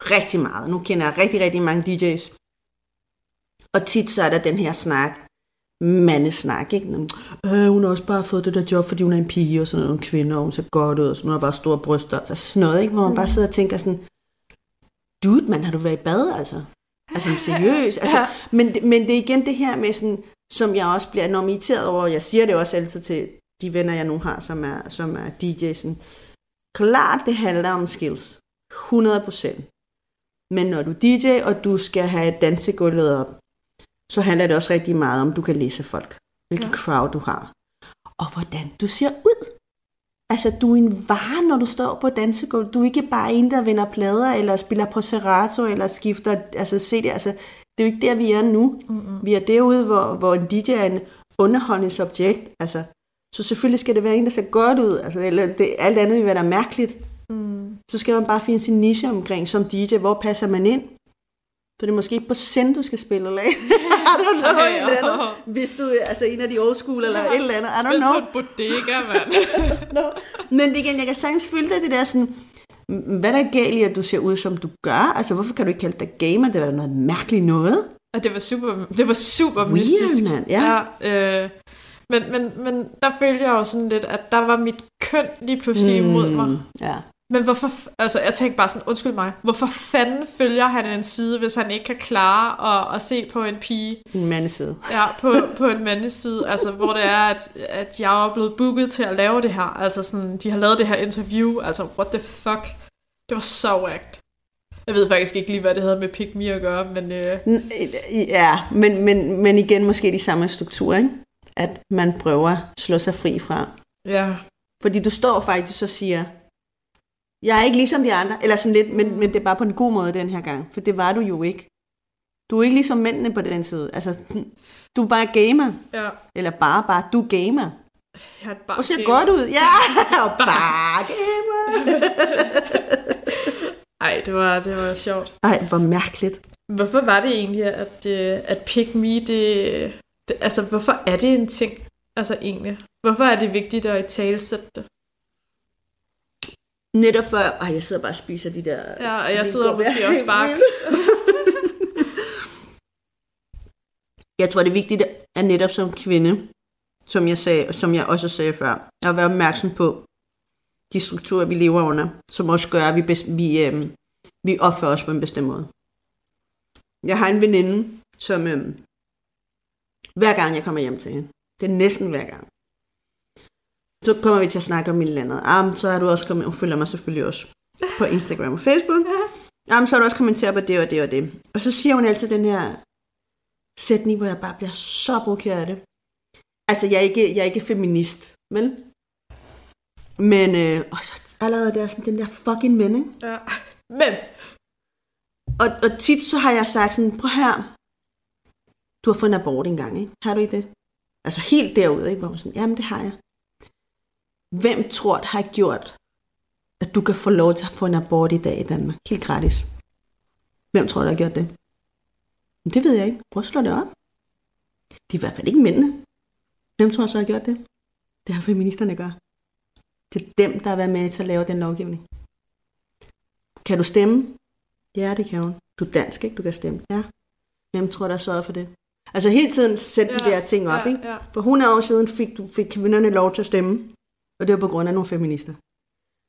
Rigtig meget. Nu kender jeg rigtig, rigtig mange DJ's. Og tit så er der den her snak, mandesnak, ikke? Øh, hun har også bare fået det der job, fordi hun er en pige, og sådan noget, en kvinde, og hun ser godt ud, og så hun har bare store bryster, så sådan noget, ikke? Hvor man bare mm. sidder og tænker sådan, dude, man, har du været i bad, altså? Altså, seriøst. Altså, men, men det er igen det her med sådan, som jeg også bliver normiteret over, jeg siger det også altid til de venner, jeg nu har, som er, som er DJ'sen. Klart, det handler om skills. 100%. Men når du DJ, og du skal have dansegulvet op, så handler det også rigtig meget om, du kan læse folk. Hvilken ja. crowd du har. Og hvordan du ser ud. Altså, du er en vare, når du står på dansegulvet. Du er ikke bare en, der vender plader, eller spiller på Serato, eller skifter altså, CD. Altså, det er jo ikke der, vi er nu. Mm-hmm. Vi er derude, hvor, hvor en DJ er en underholdningsobjekt. Altså, så selvfølgelig skal det være en, der ser godt ud. Altså, eller det, alt andet vil være da mærkeligt. Mm. Så skal man bare finde sin niche omkring som DJ. Hvor passer man ind? Så det er måske ikke på send, du skal spille, eller I don't know, hey, eller andet. Hvis du er altså, en af de old school, eller et eller andet. I don't know. Spil på bodega, mand. no. Men igen, jeg kan sagtens følge dig det der sådan, hvad der er galt i, at du ser ud, som du gør? Altså, hvorfor kan du ikke kalde dig gamer? Det var da noget mærkeligt noget. Og det var super, det var super Weird, mystisk. Man. Ja. ja øh, men, men, men der følte jeg jo sådan lidt, at der var mit køn lige pludselig mm, imod mig. Ja. Men hvorfor, altså jeg tænkte bare sådan, undskyld mig, hvorfor fanden følger han en side, hvis han ikke kan klare at, at se på en pige? En mandeside. Ja, på, på en mandeside, altså hvor det er, at, at jeg er blevet booket til at lave det her. Altså sådan, de har lavet det her interview, altså what the fuck. Det var så whacked. Jeg ved faktisk ikke lige, hvad det havde med Pick Me at gøre, men... Øh... Ja, men, men, men igen måske de samme strukturer, ikke? At man prøver at slå sig fri fra. Ja. Fordi du står faktisk og siger, jeg er ikke ligesom de andre, eller sådan lidt, men, men det er bare på en god måde den her gang, for det var du jo ikke. Du er ikke ligesom mændene på den side. Altså, du er bare gamer. Ja. Eller bare, bare, du er gamer. Jeg er bare og ser gamer. godt ud. Ja, og bare gamer. Ej, det var, det var sjovt. Ej, hvor mærkeligt. Hvorfor var det egentlig, at, øh, at pick me, det, det, altså hvorfor er det en ting? Altså egentlig. Hvorfor er det vigtigt at i talesætte det? Netop før, ej, jeg sidder bare og spiser de der... Ja, og jeg sidder måske også bare... Jeg tror, det er vigtigt, at netop som kvinde, som jeg, sagde, som jeg også sagde før, at være opmærksom på de strukturer, vi lever under, som også gør, at vi, bes- vi, øh, vi opfører os på en bestemt måde. Jeg har en veninde, som øh, hver gang jeg kommer hjem til hende, det er næsten hver gang, så kommer vi til at snakke om et eller andet. Ah, så har du også kommet, hun følger mig selvfølgelig også på Instagram og Facebook. Jamen, så har du også kommenteret på det og det og det. Og så siger hun altid den her sætning, hvor jeg bare bliver så provokeret af det. Altså, jeg er ikke, jeg er ikke feminist, vel? Men øh, og så allerede der sådan den der fucking mænd, ikke? Ja. Men, Og, og tit så har jeg sagt sådan, prøv her, du har fået en abort engang, ikke? Har du ikke det? Altså helt derude, ikke? Hvor man sådan, jamen det har jeg. Hvem tror det har gjort, at du kan få lov til at få en abort i dag i Danmark? Helt gratis. Hvem tror, der har gjort det? Men det ved jeg ikke. Prøv at slå det op. Det er i hvert fald ikke mændene. Hvem tror så har gjort det? Det har feministerne gør. Det er dem, der har været med til at lave den lovgivning. Kan du stemme? Ja, det kan hun. Du er dansk, ikke? Du kan stemme. Ja. Hvem tror, der har sørget for det? Altså hele tiden sætte ja, de der ting op, ja, ikke? ja. For 100 år siden fik, fik kvinderne lov til at stemme, og det var på grund af nogle feminister.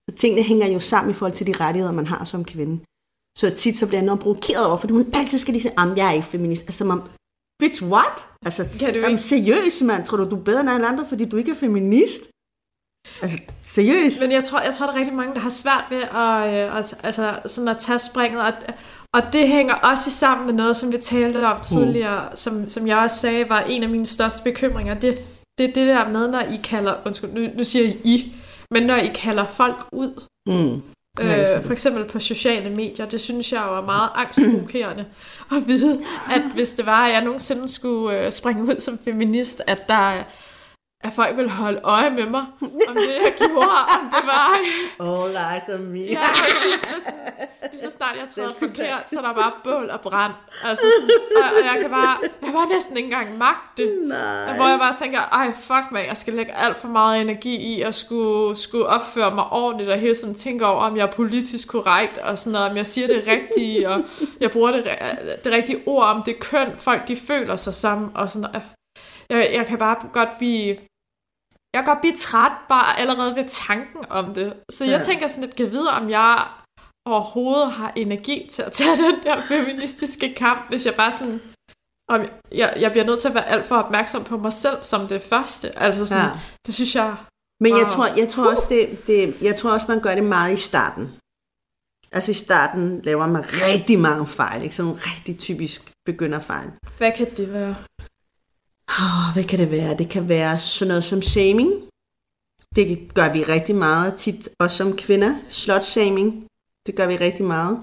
Så tingene hænger jo sammen i forhold til de rettigheder, man har som kvinde. Så tit så bliver jeg enormt provokeret over, fordi hun altid skal lige sige, at jeg er ikke feminist. Altså, som om, bitch, what? Altså, Kan du ikke- seriøst, mand. Tror du, du er bedre end alle andre, fordi du ikke er feminist? Altså, seriøst? Men jeg tror, jeg tror, der er rigtig mange, der har svært ved at, øh, altså, sådan at tage springet. Og, og det hænger også sammen med noget, som vi talte om tidligere, som, som jeg også sagde, var en af mine største bekymringer. Det det, er det der med, når I kalder, undskyld, nu, nu siger I I, men når I kalder folk ud, Mm. Øh, for eksempel på sociale medier, det synes jeg jo er meget angstprovokerende at vide, at hvis det var, at jeg nogensinde skulle øh, springe ud som feminist, at der at folk ville holde øje med mig, om det jeg gjorde, om det var... All eyes on me. Ja, præcis. Så, sådan, lige så snart jeg træder forkert, så er der bare bål og brand. Altså sådan, og, og, jeg kan bare, jeg bare næsten ikke engang magte. Nej. Hvor jeg bare tænker, ej fuck mig, jeg skal lægge alt for meget energi i at skulle, skulle opføre mig ordentligt, og hele tiden tænke over, om jeg er politisk korrekt, og sådan noget, om jeg siger det rigtige, og jeg bruger det, det rigtige ord om det køn, folk de føler sig som, og sådan noget. Jeg, jeg kan bare godt blive, jeg kan godt blive træt bare allerede ved tanken om det. Så jeg Ja. tænker sådan lidt, kan vide, om jeg overhovedet har energi til at tage den der feministiske kamp, hvis jeg bare sådan, om jeg, jeg bliver nødt til at være alt for opmærksom på mig selv som det første. Altså sådan, Ja. det synes jeg... Men jeg Wow. tror, jeg tror også, det, det, jeg tror også, man gør det meget i starten. Altså i starten laver man rigtig mange fejl, ikke? Sådan nogle rigtig typisk begynderfejl. Hvad kan det være? Oh, hvad kan det være? Det kan være sådan noget som shaming. Det gør vi rigtig meget tit, også som kvinder. Slot-shaming. Det gør vi rigtig meget.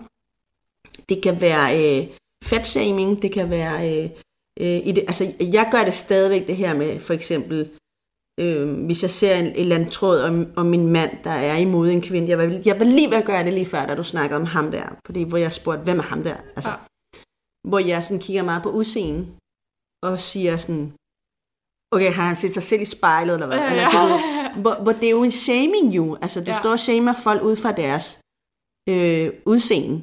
Det kan være øh, fat-shaming. Det kan være... Øh, øh, i det, altså, jeg gør det stadigvæk det her med, for eksempel, øh, hvis jeg ser en, en eller anden tråd om, om min mand, der er imod en kvinde. Jeg var, jeg var lige ved at gøre det lige før, da du snakkede om ham der. Fordi, hvor jeg spurgte, hvem er ham der? Altså, Ja. Hvor jeg sådan kigger meget på udseende, og siger sådan, okay, har han set sig selv i spejlet, eller hvad? Ja, Eller, ja. du ved, hvor, hvor det er jo en shaming jo. Altså, du Ja. står og shamer folk ud fra deres øh, udseende.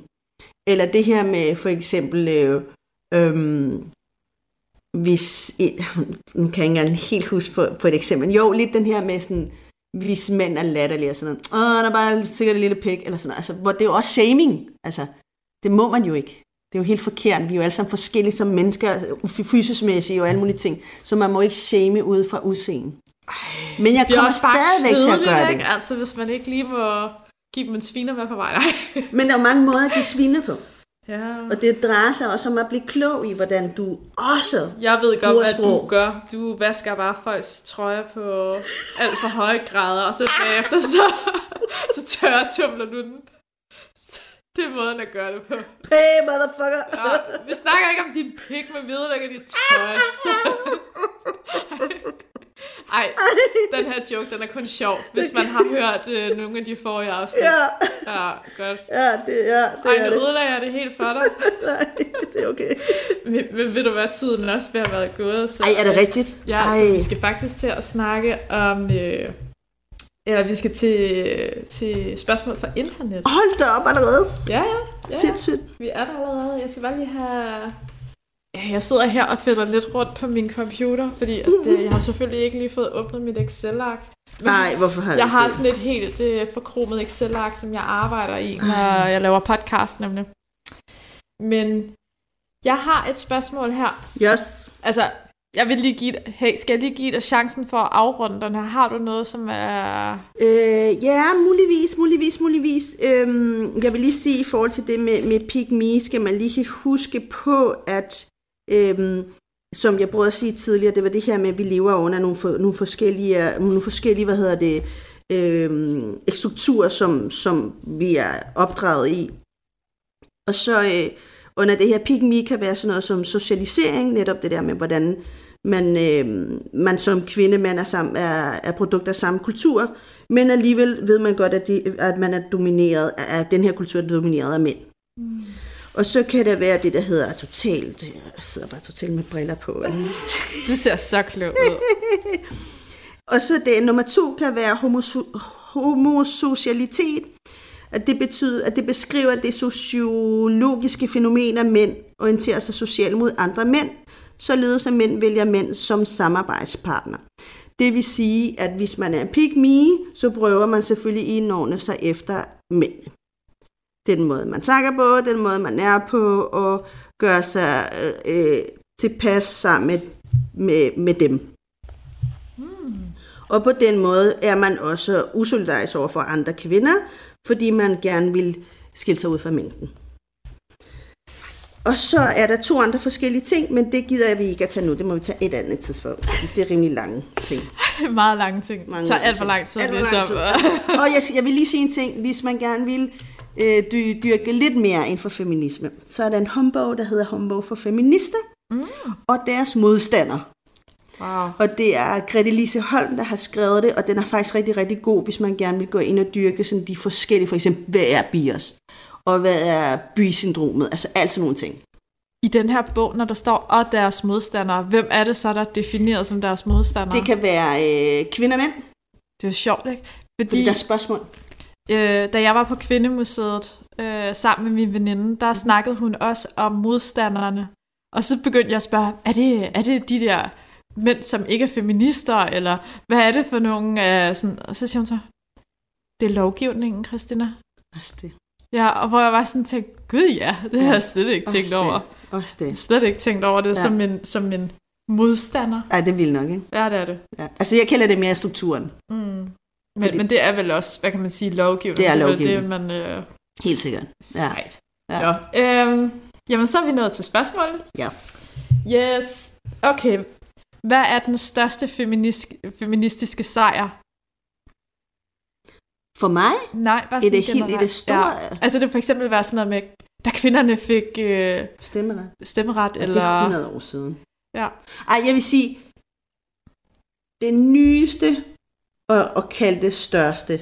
Eller det her med for eksempel, øh, øh, hvis, et, nu kan jeg ikke engang helt huske på, på et eksempel. Jo, lidt den her med sådan, hvis mænd er latterlige og sådan noget. Åh, der er bare sikkert en lille pik, eller sådan noget. Altså, hvor det er jo også shaming. Altså, det må man jo ikke. Det er jo helt forkert. Vi er jo alle sammen forskellige som mennesker, fysiskmæssigt og alle mulige ting. Så man må ikke shame ud fra udseende. Men jeg er kommer stadigvæk til at gøre det. Altså, hvis man ikke lige må give dem en sviner med på vej. Men der er mange måder at give svine på. Ja. Og det drejer sig også om at blive klog i, hvordan du også... Jeg ved godt, hvad sprog. du gør. Du vasker bare folks trøjer på alt for høje grader, og så bagefter så, så tørrer tumler du den. Det er måden at gøre det på. Hey, motherfucker! Ja, vi snakker ikke om din pik med hvidlæg og dit tøj. Så... Ej, den her joke, den er kun sjov, hvis man har hørt øh, nogle af de forrige afsnit. Ja, Ja, godt. ja, det, ja, det Ej, er nu ødelagde jeg det helt for dig. Nej, det er okay. Men, men ved du hvad, tiden også ved at være gået. Så, Ej, er det rigtigt? Ja, Ej. så vi skal faktisk til at snakke om... Øh, eller vi skal til, til spørgsmål fra internet. Hold da op allerede. Ja, ja. ja. Sindssygt. Vi er der allerede. Jeg skal bare lige have Jeg sidder her og finder lidt rundt på min computer, fordi at, øh, jeg har selvfølgelig ikke lige fået åbnet mit Excel-ark. Nej, hvorfor har Jeg har det? sådan et helt øh, forkromet Excel-ark, som jeg arbejder i, når jeg laver podcast nemlig. Men jeg har et spørgsmål her. Yes. Altså, jeg vil lige give dig, hey, skal jeg lige give dig chancen for at afrunde den her? Har du noget, som er... Øh, ja, muligvis, muligvis, muligvis. Øhm, jeg vil lige sige, i forhold til det med, med Pick Me, skal man lige huske på, at øhm, som jeg prøvede at sige tidligere, det var det her med, at vi lever under nogle, for, nogle forskellige, nogle forskellige, hvad hedder det, øhm, strukturer, som, som vi er opdraget i. Og så øh, under det her Pick Me kan være sådan noget som socialisering, netop det der med, hvordan man, øh, man som kvinde, man er, sammen, er, er produkt af samme kultur, men alligevel ved man godt, at, de, at man er domineret, at den her kultur er domineret af mænd. Mm. Og så kan der være det, der hedder totalt, jeg sidder bare totalt med briller på. Du ser så klog ud. Og så det nummer to kan være homoso- homosocialitet. At det betyder, at det beskriver det sociologiske fænomen, at mænd orienterer sig socialt mod andre mænd, således at mænd vælger mænd som samarbejdspartner. Det vil sige, at hvis man er en pick me, så prøver man selvfølgelig indordne sig efter mænd. Den måde, man snakker på, den måde, man er på, og gør sig øh, tilpas sammen med, med, med dem. Og på den måde er man også usolidarisk over for andre kvinder, fordi man gerne vil skille sig ud fra mængden. Og så er der to andre forskellige ting, men det gider jeg vi ikke at tage nu. Det må vi tage et andet tidspunkt. Det er rimelig lange ting. Meget lange ting. Mange Det tager alt for lang tid Alt for lang tid. Og jeg, jeg vil lige sige en ting. Hvis man gerne vil øh, dy- dyrke lidt mere inden for feminisme, så er der en håndbog, der hedder Håndbog for Feminister, mm. og deres modstander. Wow. Og det er Grete Lise Holm, der har skrevet det, og den er faktisk rigtig, rigtig god, hvis man gerne vil gå ind og dyrke sådan de forskellige, for eksempel, hvad er bias? Og hvad er by-syndromet? Altså alt sådan nogle ting. I den her bog, når der står, og deres modstandere, hvem er det så, der er defineret som deres modstandere? Det kan være øh, kvinder og mænd, det er jo sjovt, ikke? fordi Fordi der er spørgsmål. øh, da jeg var på Kvindemuseet øh, sammen med min veninde, der snakkede hun også om modstanderne. Og så begyndte jeg at spørge, er det, er det de der mænd, som ikke er feminister, eller hvad er det for nogle... Øh, sådan, og så siger hun så, det er lovgivningen, Christina. Også det. Ja, og hvor jeg var sådan tænkt, gud ja, det har Ja, jeg slet ikke tænkt Også over. det. Også det. slet ikke tænkt over det Ja. ja. som, en, som en modstander. Ej, det vil nok, ikke? Ja, det er det. Ja. Altså, jeg kalder det mere strukturen. Mm. Men, Fordi- men det er vel også, hvad kan man sige, lovgivning. Det er lovgivning. det, man... Øh, Helt sikkert. Ja. Sejt. Ja. Ja. Øhm, jamen, så er vi nået til spørgsmålet. Yes. Yes. Okay. Hvad er den største feminist, feministiske sejr? For mig Nej, bare er sådan det helt i det store Ja. Altså, det for eksempel være sådan noget med, da kvinderne fik øh, stemmeret. stemmeret, Ja, eller... Det er 100 år siden. Ja. Ej, jeg vil sige, det nyeste og, og kaldte største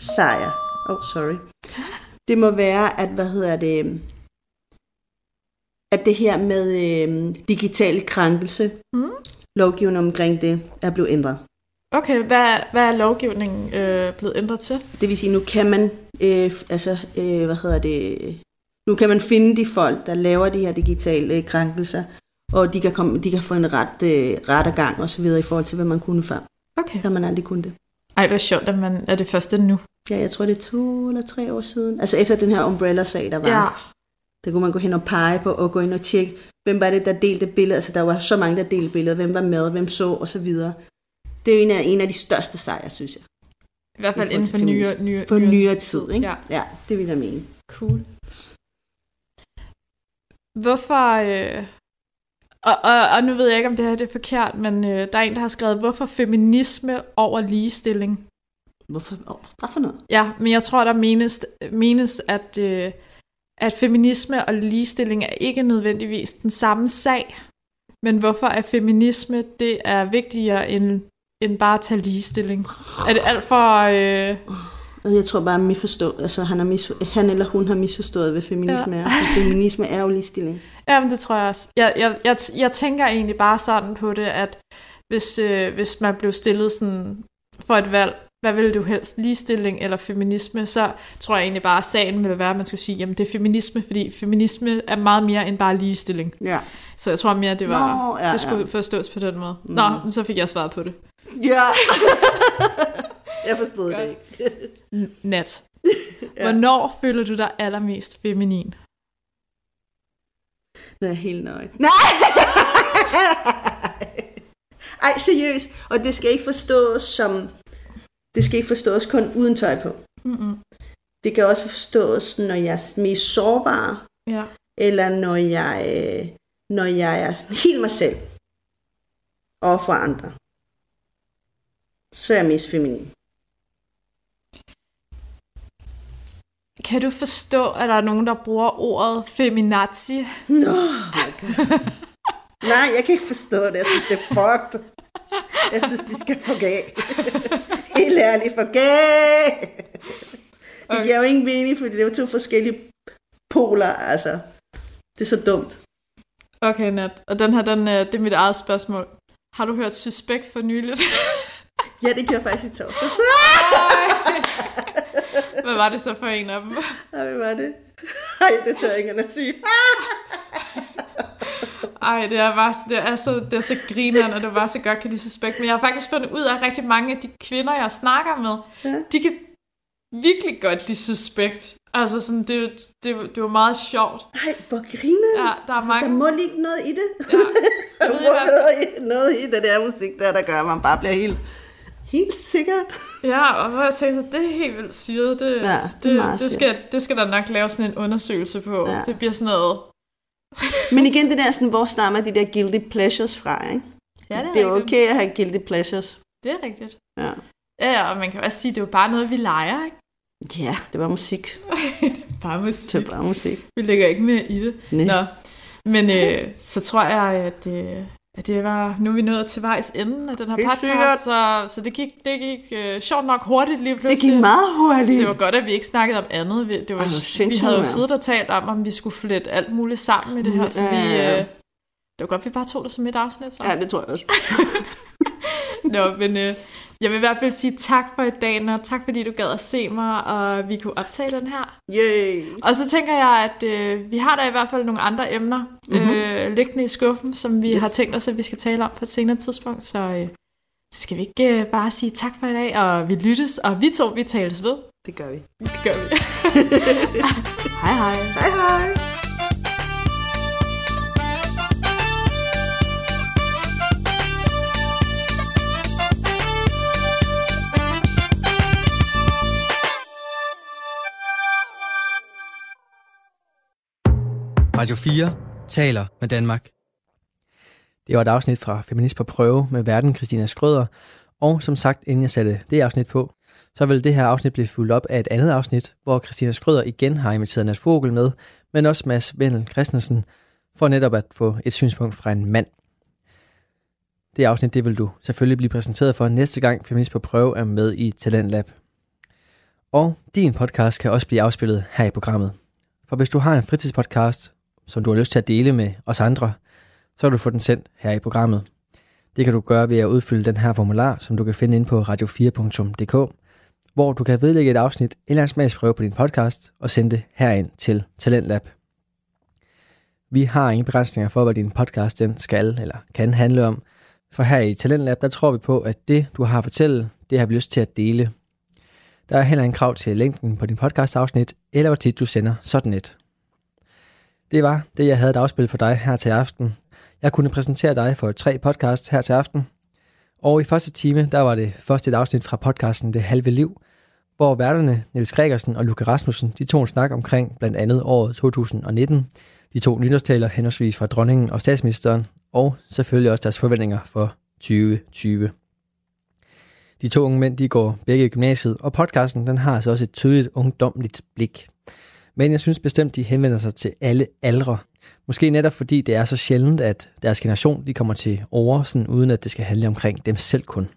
sejr, oh sorry, det må være, at, hvad hedder det, at det her med øh, digital krænkelse, Mm. lovgivningen omkring det, er blevet ændret. Okay, hvad, hvad er lovgivningen øh, blevet ændret til? Det vil sige, nu kan man, øh, altså, øh, hvad hedder det, nu kan man finde de folk, der laver de her digitale øh, krænkelser, og de kan, komme, de kan få en ret, øh, ret gang og så videre i forhold til, hvad man kunne før. Okay. Kan man aldrig kunne det. Ej, hvor sjovt, at man er det første nu. Ja, jeg tror, det er to eller tre år siden. Altså efter den her Umbrella-sag, der var. Ja. Der kunne man gå hen og pege på, og gå ind og tjekke, hvem var det, der delte billedet. Altså der var så mange, der delte billedet. Hvem var med, hvem så, og så videre. Det er jo en af, en af de største sejre, synes jeg. I hvert fald inden for nyere, nyere, For nyere tid, ikke? Ja. ja det vil jeg mene. Cool. Hvorfor... Øh... Og, og, og nu ved jeg ikke, om det her det er forkert, men øh, der er en, der har skrevet, hvorfor feminisme over ligestilling? Hvorfor? Hvad for noget? Ja, men jeg tror, der menes, menes at, øh, at feminisme og ligestilling er ikke nødvendigvis den samme sag. Men hvorfor er feminisme, det er vigtigere end, end bare at tage ligestilling? Er det alt for... Øh... Og Jeg tror bare, misforstå, altså, han, har mis, han eller hun har misforstået, hvad feminisme Ja. er. For feminisme er jo ligestilling. Jamen, det tror jeg også. Jeg, jeg, jeg, jeg tænker egentlig bare sådan på det, at hvis, øh, hvis man blev stillet sådan for et valg, hvad vil du helst, ligestilling eller feminisme, så tror jeg egentlig bare, at sagen vil være, at man skulle sige, jamen det er feminisme, fordi feminisme er meget mere end bare ligestilling. Ja. Så jeg tror mere, det var, Nå, ja, det skulle ja. forstås på den måde. Mm. Nå, så fik jeg svaret på det. Ja. jeg forstod det Godt. ikke. N- Nat. Ja. Hvornår føler du dig allermest feminin? Nu er jeg helt nøgen. Nej! Ej, seriøst. Og det skal ikke forstås som... Det skal ikke forstås kun uden tøj på. Mm-mm. Det kan også forstås, når jeg er mest sårbar, Ja. eller når jeg, øh, når jeg er sådan helt mig selv, og for andre. Så er jeg mest feminin. Kan du forstå, at der er nogen, der bruger ordet feminazi? Nå, God. Nej, jeg kan ikke forstå det. Jeg synes, det er fucked. Jeg synes, de skal få gag. Helt ærligt, for gag. Det Okay. giver jo ingen mening, fordi det er jo to forskellige poler, altså. Det er så dumt. Okay, Nat. Og den her, den, øh, det er mit eget spørgsmål. Har du hørt Suspekt for nyligt? Ja, det gjorde jeg faktisk i torsdags. Hvad var det så for en af dem? Ej, hvad var det? Ej, det tør jeg ikke at sige. Ej, det er bare det er så, det er så grineren, og det var så godt kan de Suspekt. Men jeg har faktisk fundet ud af, at rigtig mange af de kvinder, jeg snakker med, Ja. de kan virkelig godt lide Suspekt. Altså sådan, det, det, det var meget sjovt. Ej, hvor griner Ja, der er mange... Der må ligge noget i det. Ja, må ved noget i, noget i det der musik, der, der gør, at man bare bliver helt, helt sikkert. Ja, og hvor jeg tænkte, det er helt vildt syret. Det, Ja, det er meget det, skal, det skal der nok lave sådan en undersøgelse på. Ja. Det bliver sådan noget... Men igen, det der sådan, hvor stammer de der guilty pleasures fra, ikke? Ja, det er jo okay at have guilty pleasures. Det er rigtigt. Ja. Ja, og man kan også sige, det er jo bare noget, vi leger, ikke? Ja, det var musik. Bare musik. Det var bare musik. Vi lægger ikke mere i det. Nej. Nå, men øh, så tror jeg, at, øh, at det var, nu er vi nået til vejs ende af den her Helt podcast, sikkert. så, så det gik, det gik øh, sjovt nok hurtigt lige Det pludselig. gik meget hurtigt. Det var godt, at vi ikke snakkede om andet. Vi, det var, Ej, vi havde jo siddet og talt om, om vi skulle flette alt muligt sammen i det her, så Ja, vi... Øh, det var godt, vi bare tog det som et afsnit. Så. Ja, det tror jeg også. Nå, men øh, jeg vil i hvert fald sige tak for i dag, og tak fordi du gad at se mig, og vi kunne optage den her. Yay. Og så tænker jeg, at øh, vi har da i hvert fald nogle andre emner mm-hmm. øh, liggende i skuffen, som vi Yes. yes. har tænkt os, at vi skal tale om på et senere tidspunkt. Så, øh, så skal vi ikke øh, bare sige tak for i dag, og vi lyttes, og vi to, vi tales ved. Det gør vi. Det gør vi. hej hej. Hej hej. Radio 4 taler med Danmark. Det var et afsnit fra Feminist på prøve med verden Christina Skrøder, og som sagt, inden jeg satte det afsnit på, så vil det her afsnit blive fuldt op af et andet afsnit, hvor Christina Skrøder igen har inviteret Nat Vogel med, men også Mads Vendel Christensen, for netop at få et synspunkt fra en mand. Det afsnit, det vil du selvfølgelig blive præsenteret for næste gang Feminist på prøve er med i Talentlab. Og din podcast kan også blive afspillet her i programmet. For hvis du har en fritidspodcast, som du har lyst til at dele med os andre, så kan du få den sendt her i programmet. Det kan du gøre ved at udfylde den her formular, som du kan finde inde på radio4.dk, hvor du kan vedlægge et afsnit eller en smagsprøve på din podcast og sende det herind til Talentlab. Vi har ingen begrænsninger for, hvad din podcast den skal eller kan handle om, for her i Talentlab, der tror vi på, at det, du har at fortælle, det har vi lyst til at dele. Der er heller ingen krav til længden på din podcast-afsnit, eller hvor tit du sender sådan et. Det var det, jeg havde et afspil for dig her til aften. Jeg kunne præsentere dig for tre podcasts her til aften. Og i første time, der var det første et afsnit fra podcasten Det Halve Liv, hvor værterne Niels Gregersen og Luca Rasmussen, de tog en snak omkring blandt andet året 2019, de to nytårstaler henholdsvis fra dronningen og statsministeren, og selvfølgelig også deres forventninger for 2020. De to unge mænd, de går begge i gymnasiet, og podcasten, den har altså også et tydeligt ungdomligt blik. Men jeg synes bestemt, de henvender sig til alle aldre. Måske netop fordi det er så sjældent, at deres generation de kommer til over, sådan uden at det skal handle omkring dem selv kun.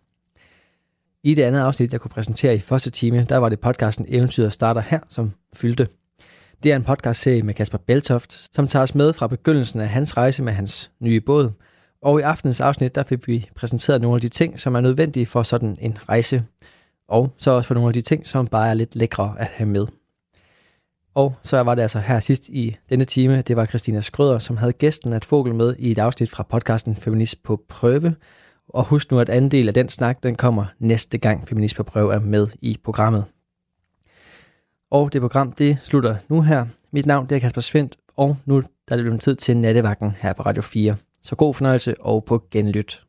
I det andet afsnit, jeg kunne præsentere i første time, der var det podcasten Eventyret starter her, som fyldte. Det er en podcastserie med Kasper Beltoft, som tager os med fra begyndelsen af hans rejse med hans nye båd. Og i aftenens afsnit, der fik vi præsenteret nogle af de ting, som er nødvendige for sådan en rejse. Og så også for nogle af de ting, som bare er lidt lækre at have med. Og så var det altså her sidst i denne time, det var Christina Skrøder, som havde gæsten at Fogel med i et afsnit fra podcasten Feminist på prøve. Og husk nu, at anden del af den snak, den kommer næste gang Feminist på prøve er med i programmet. Og det program, det slutter nu her. Mit navn det er Kasper Svendt, og nu der er det blevet tid til nattevagten her på Radio 4. Så god fornøjelse og på genlyt.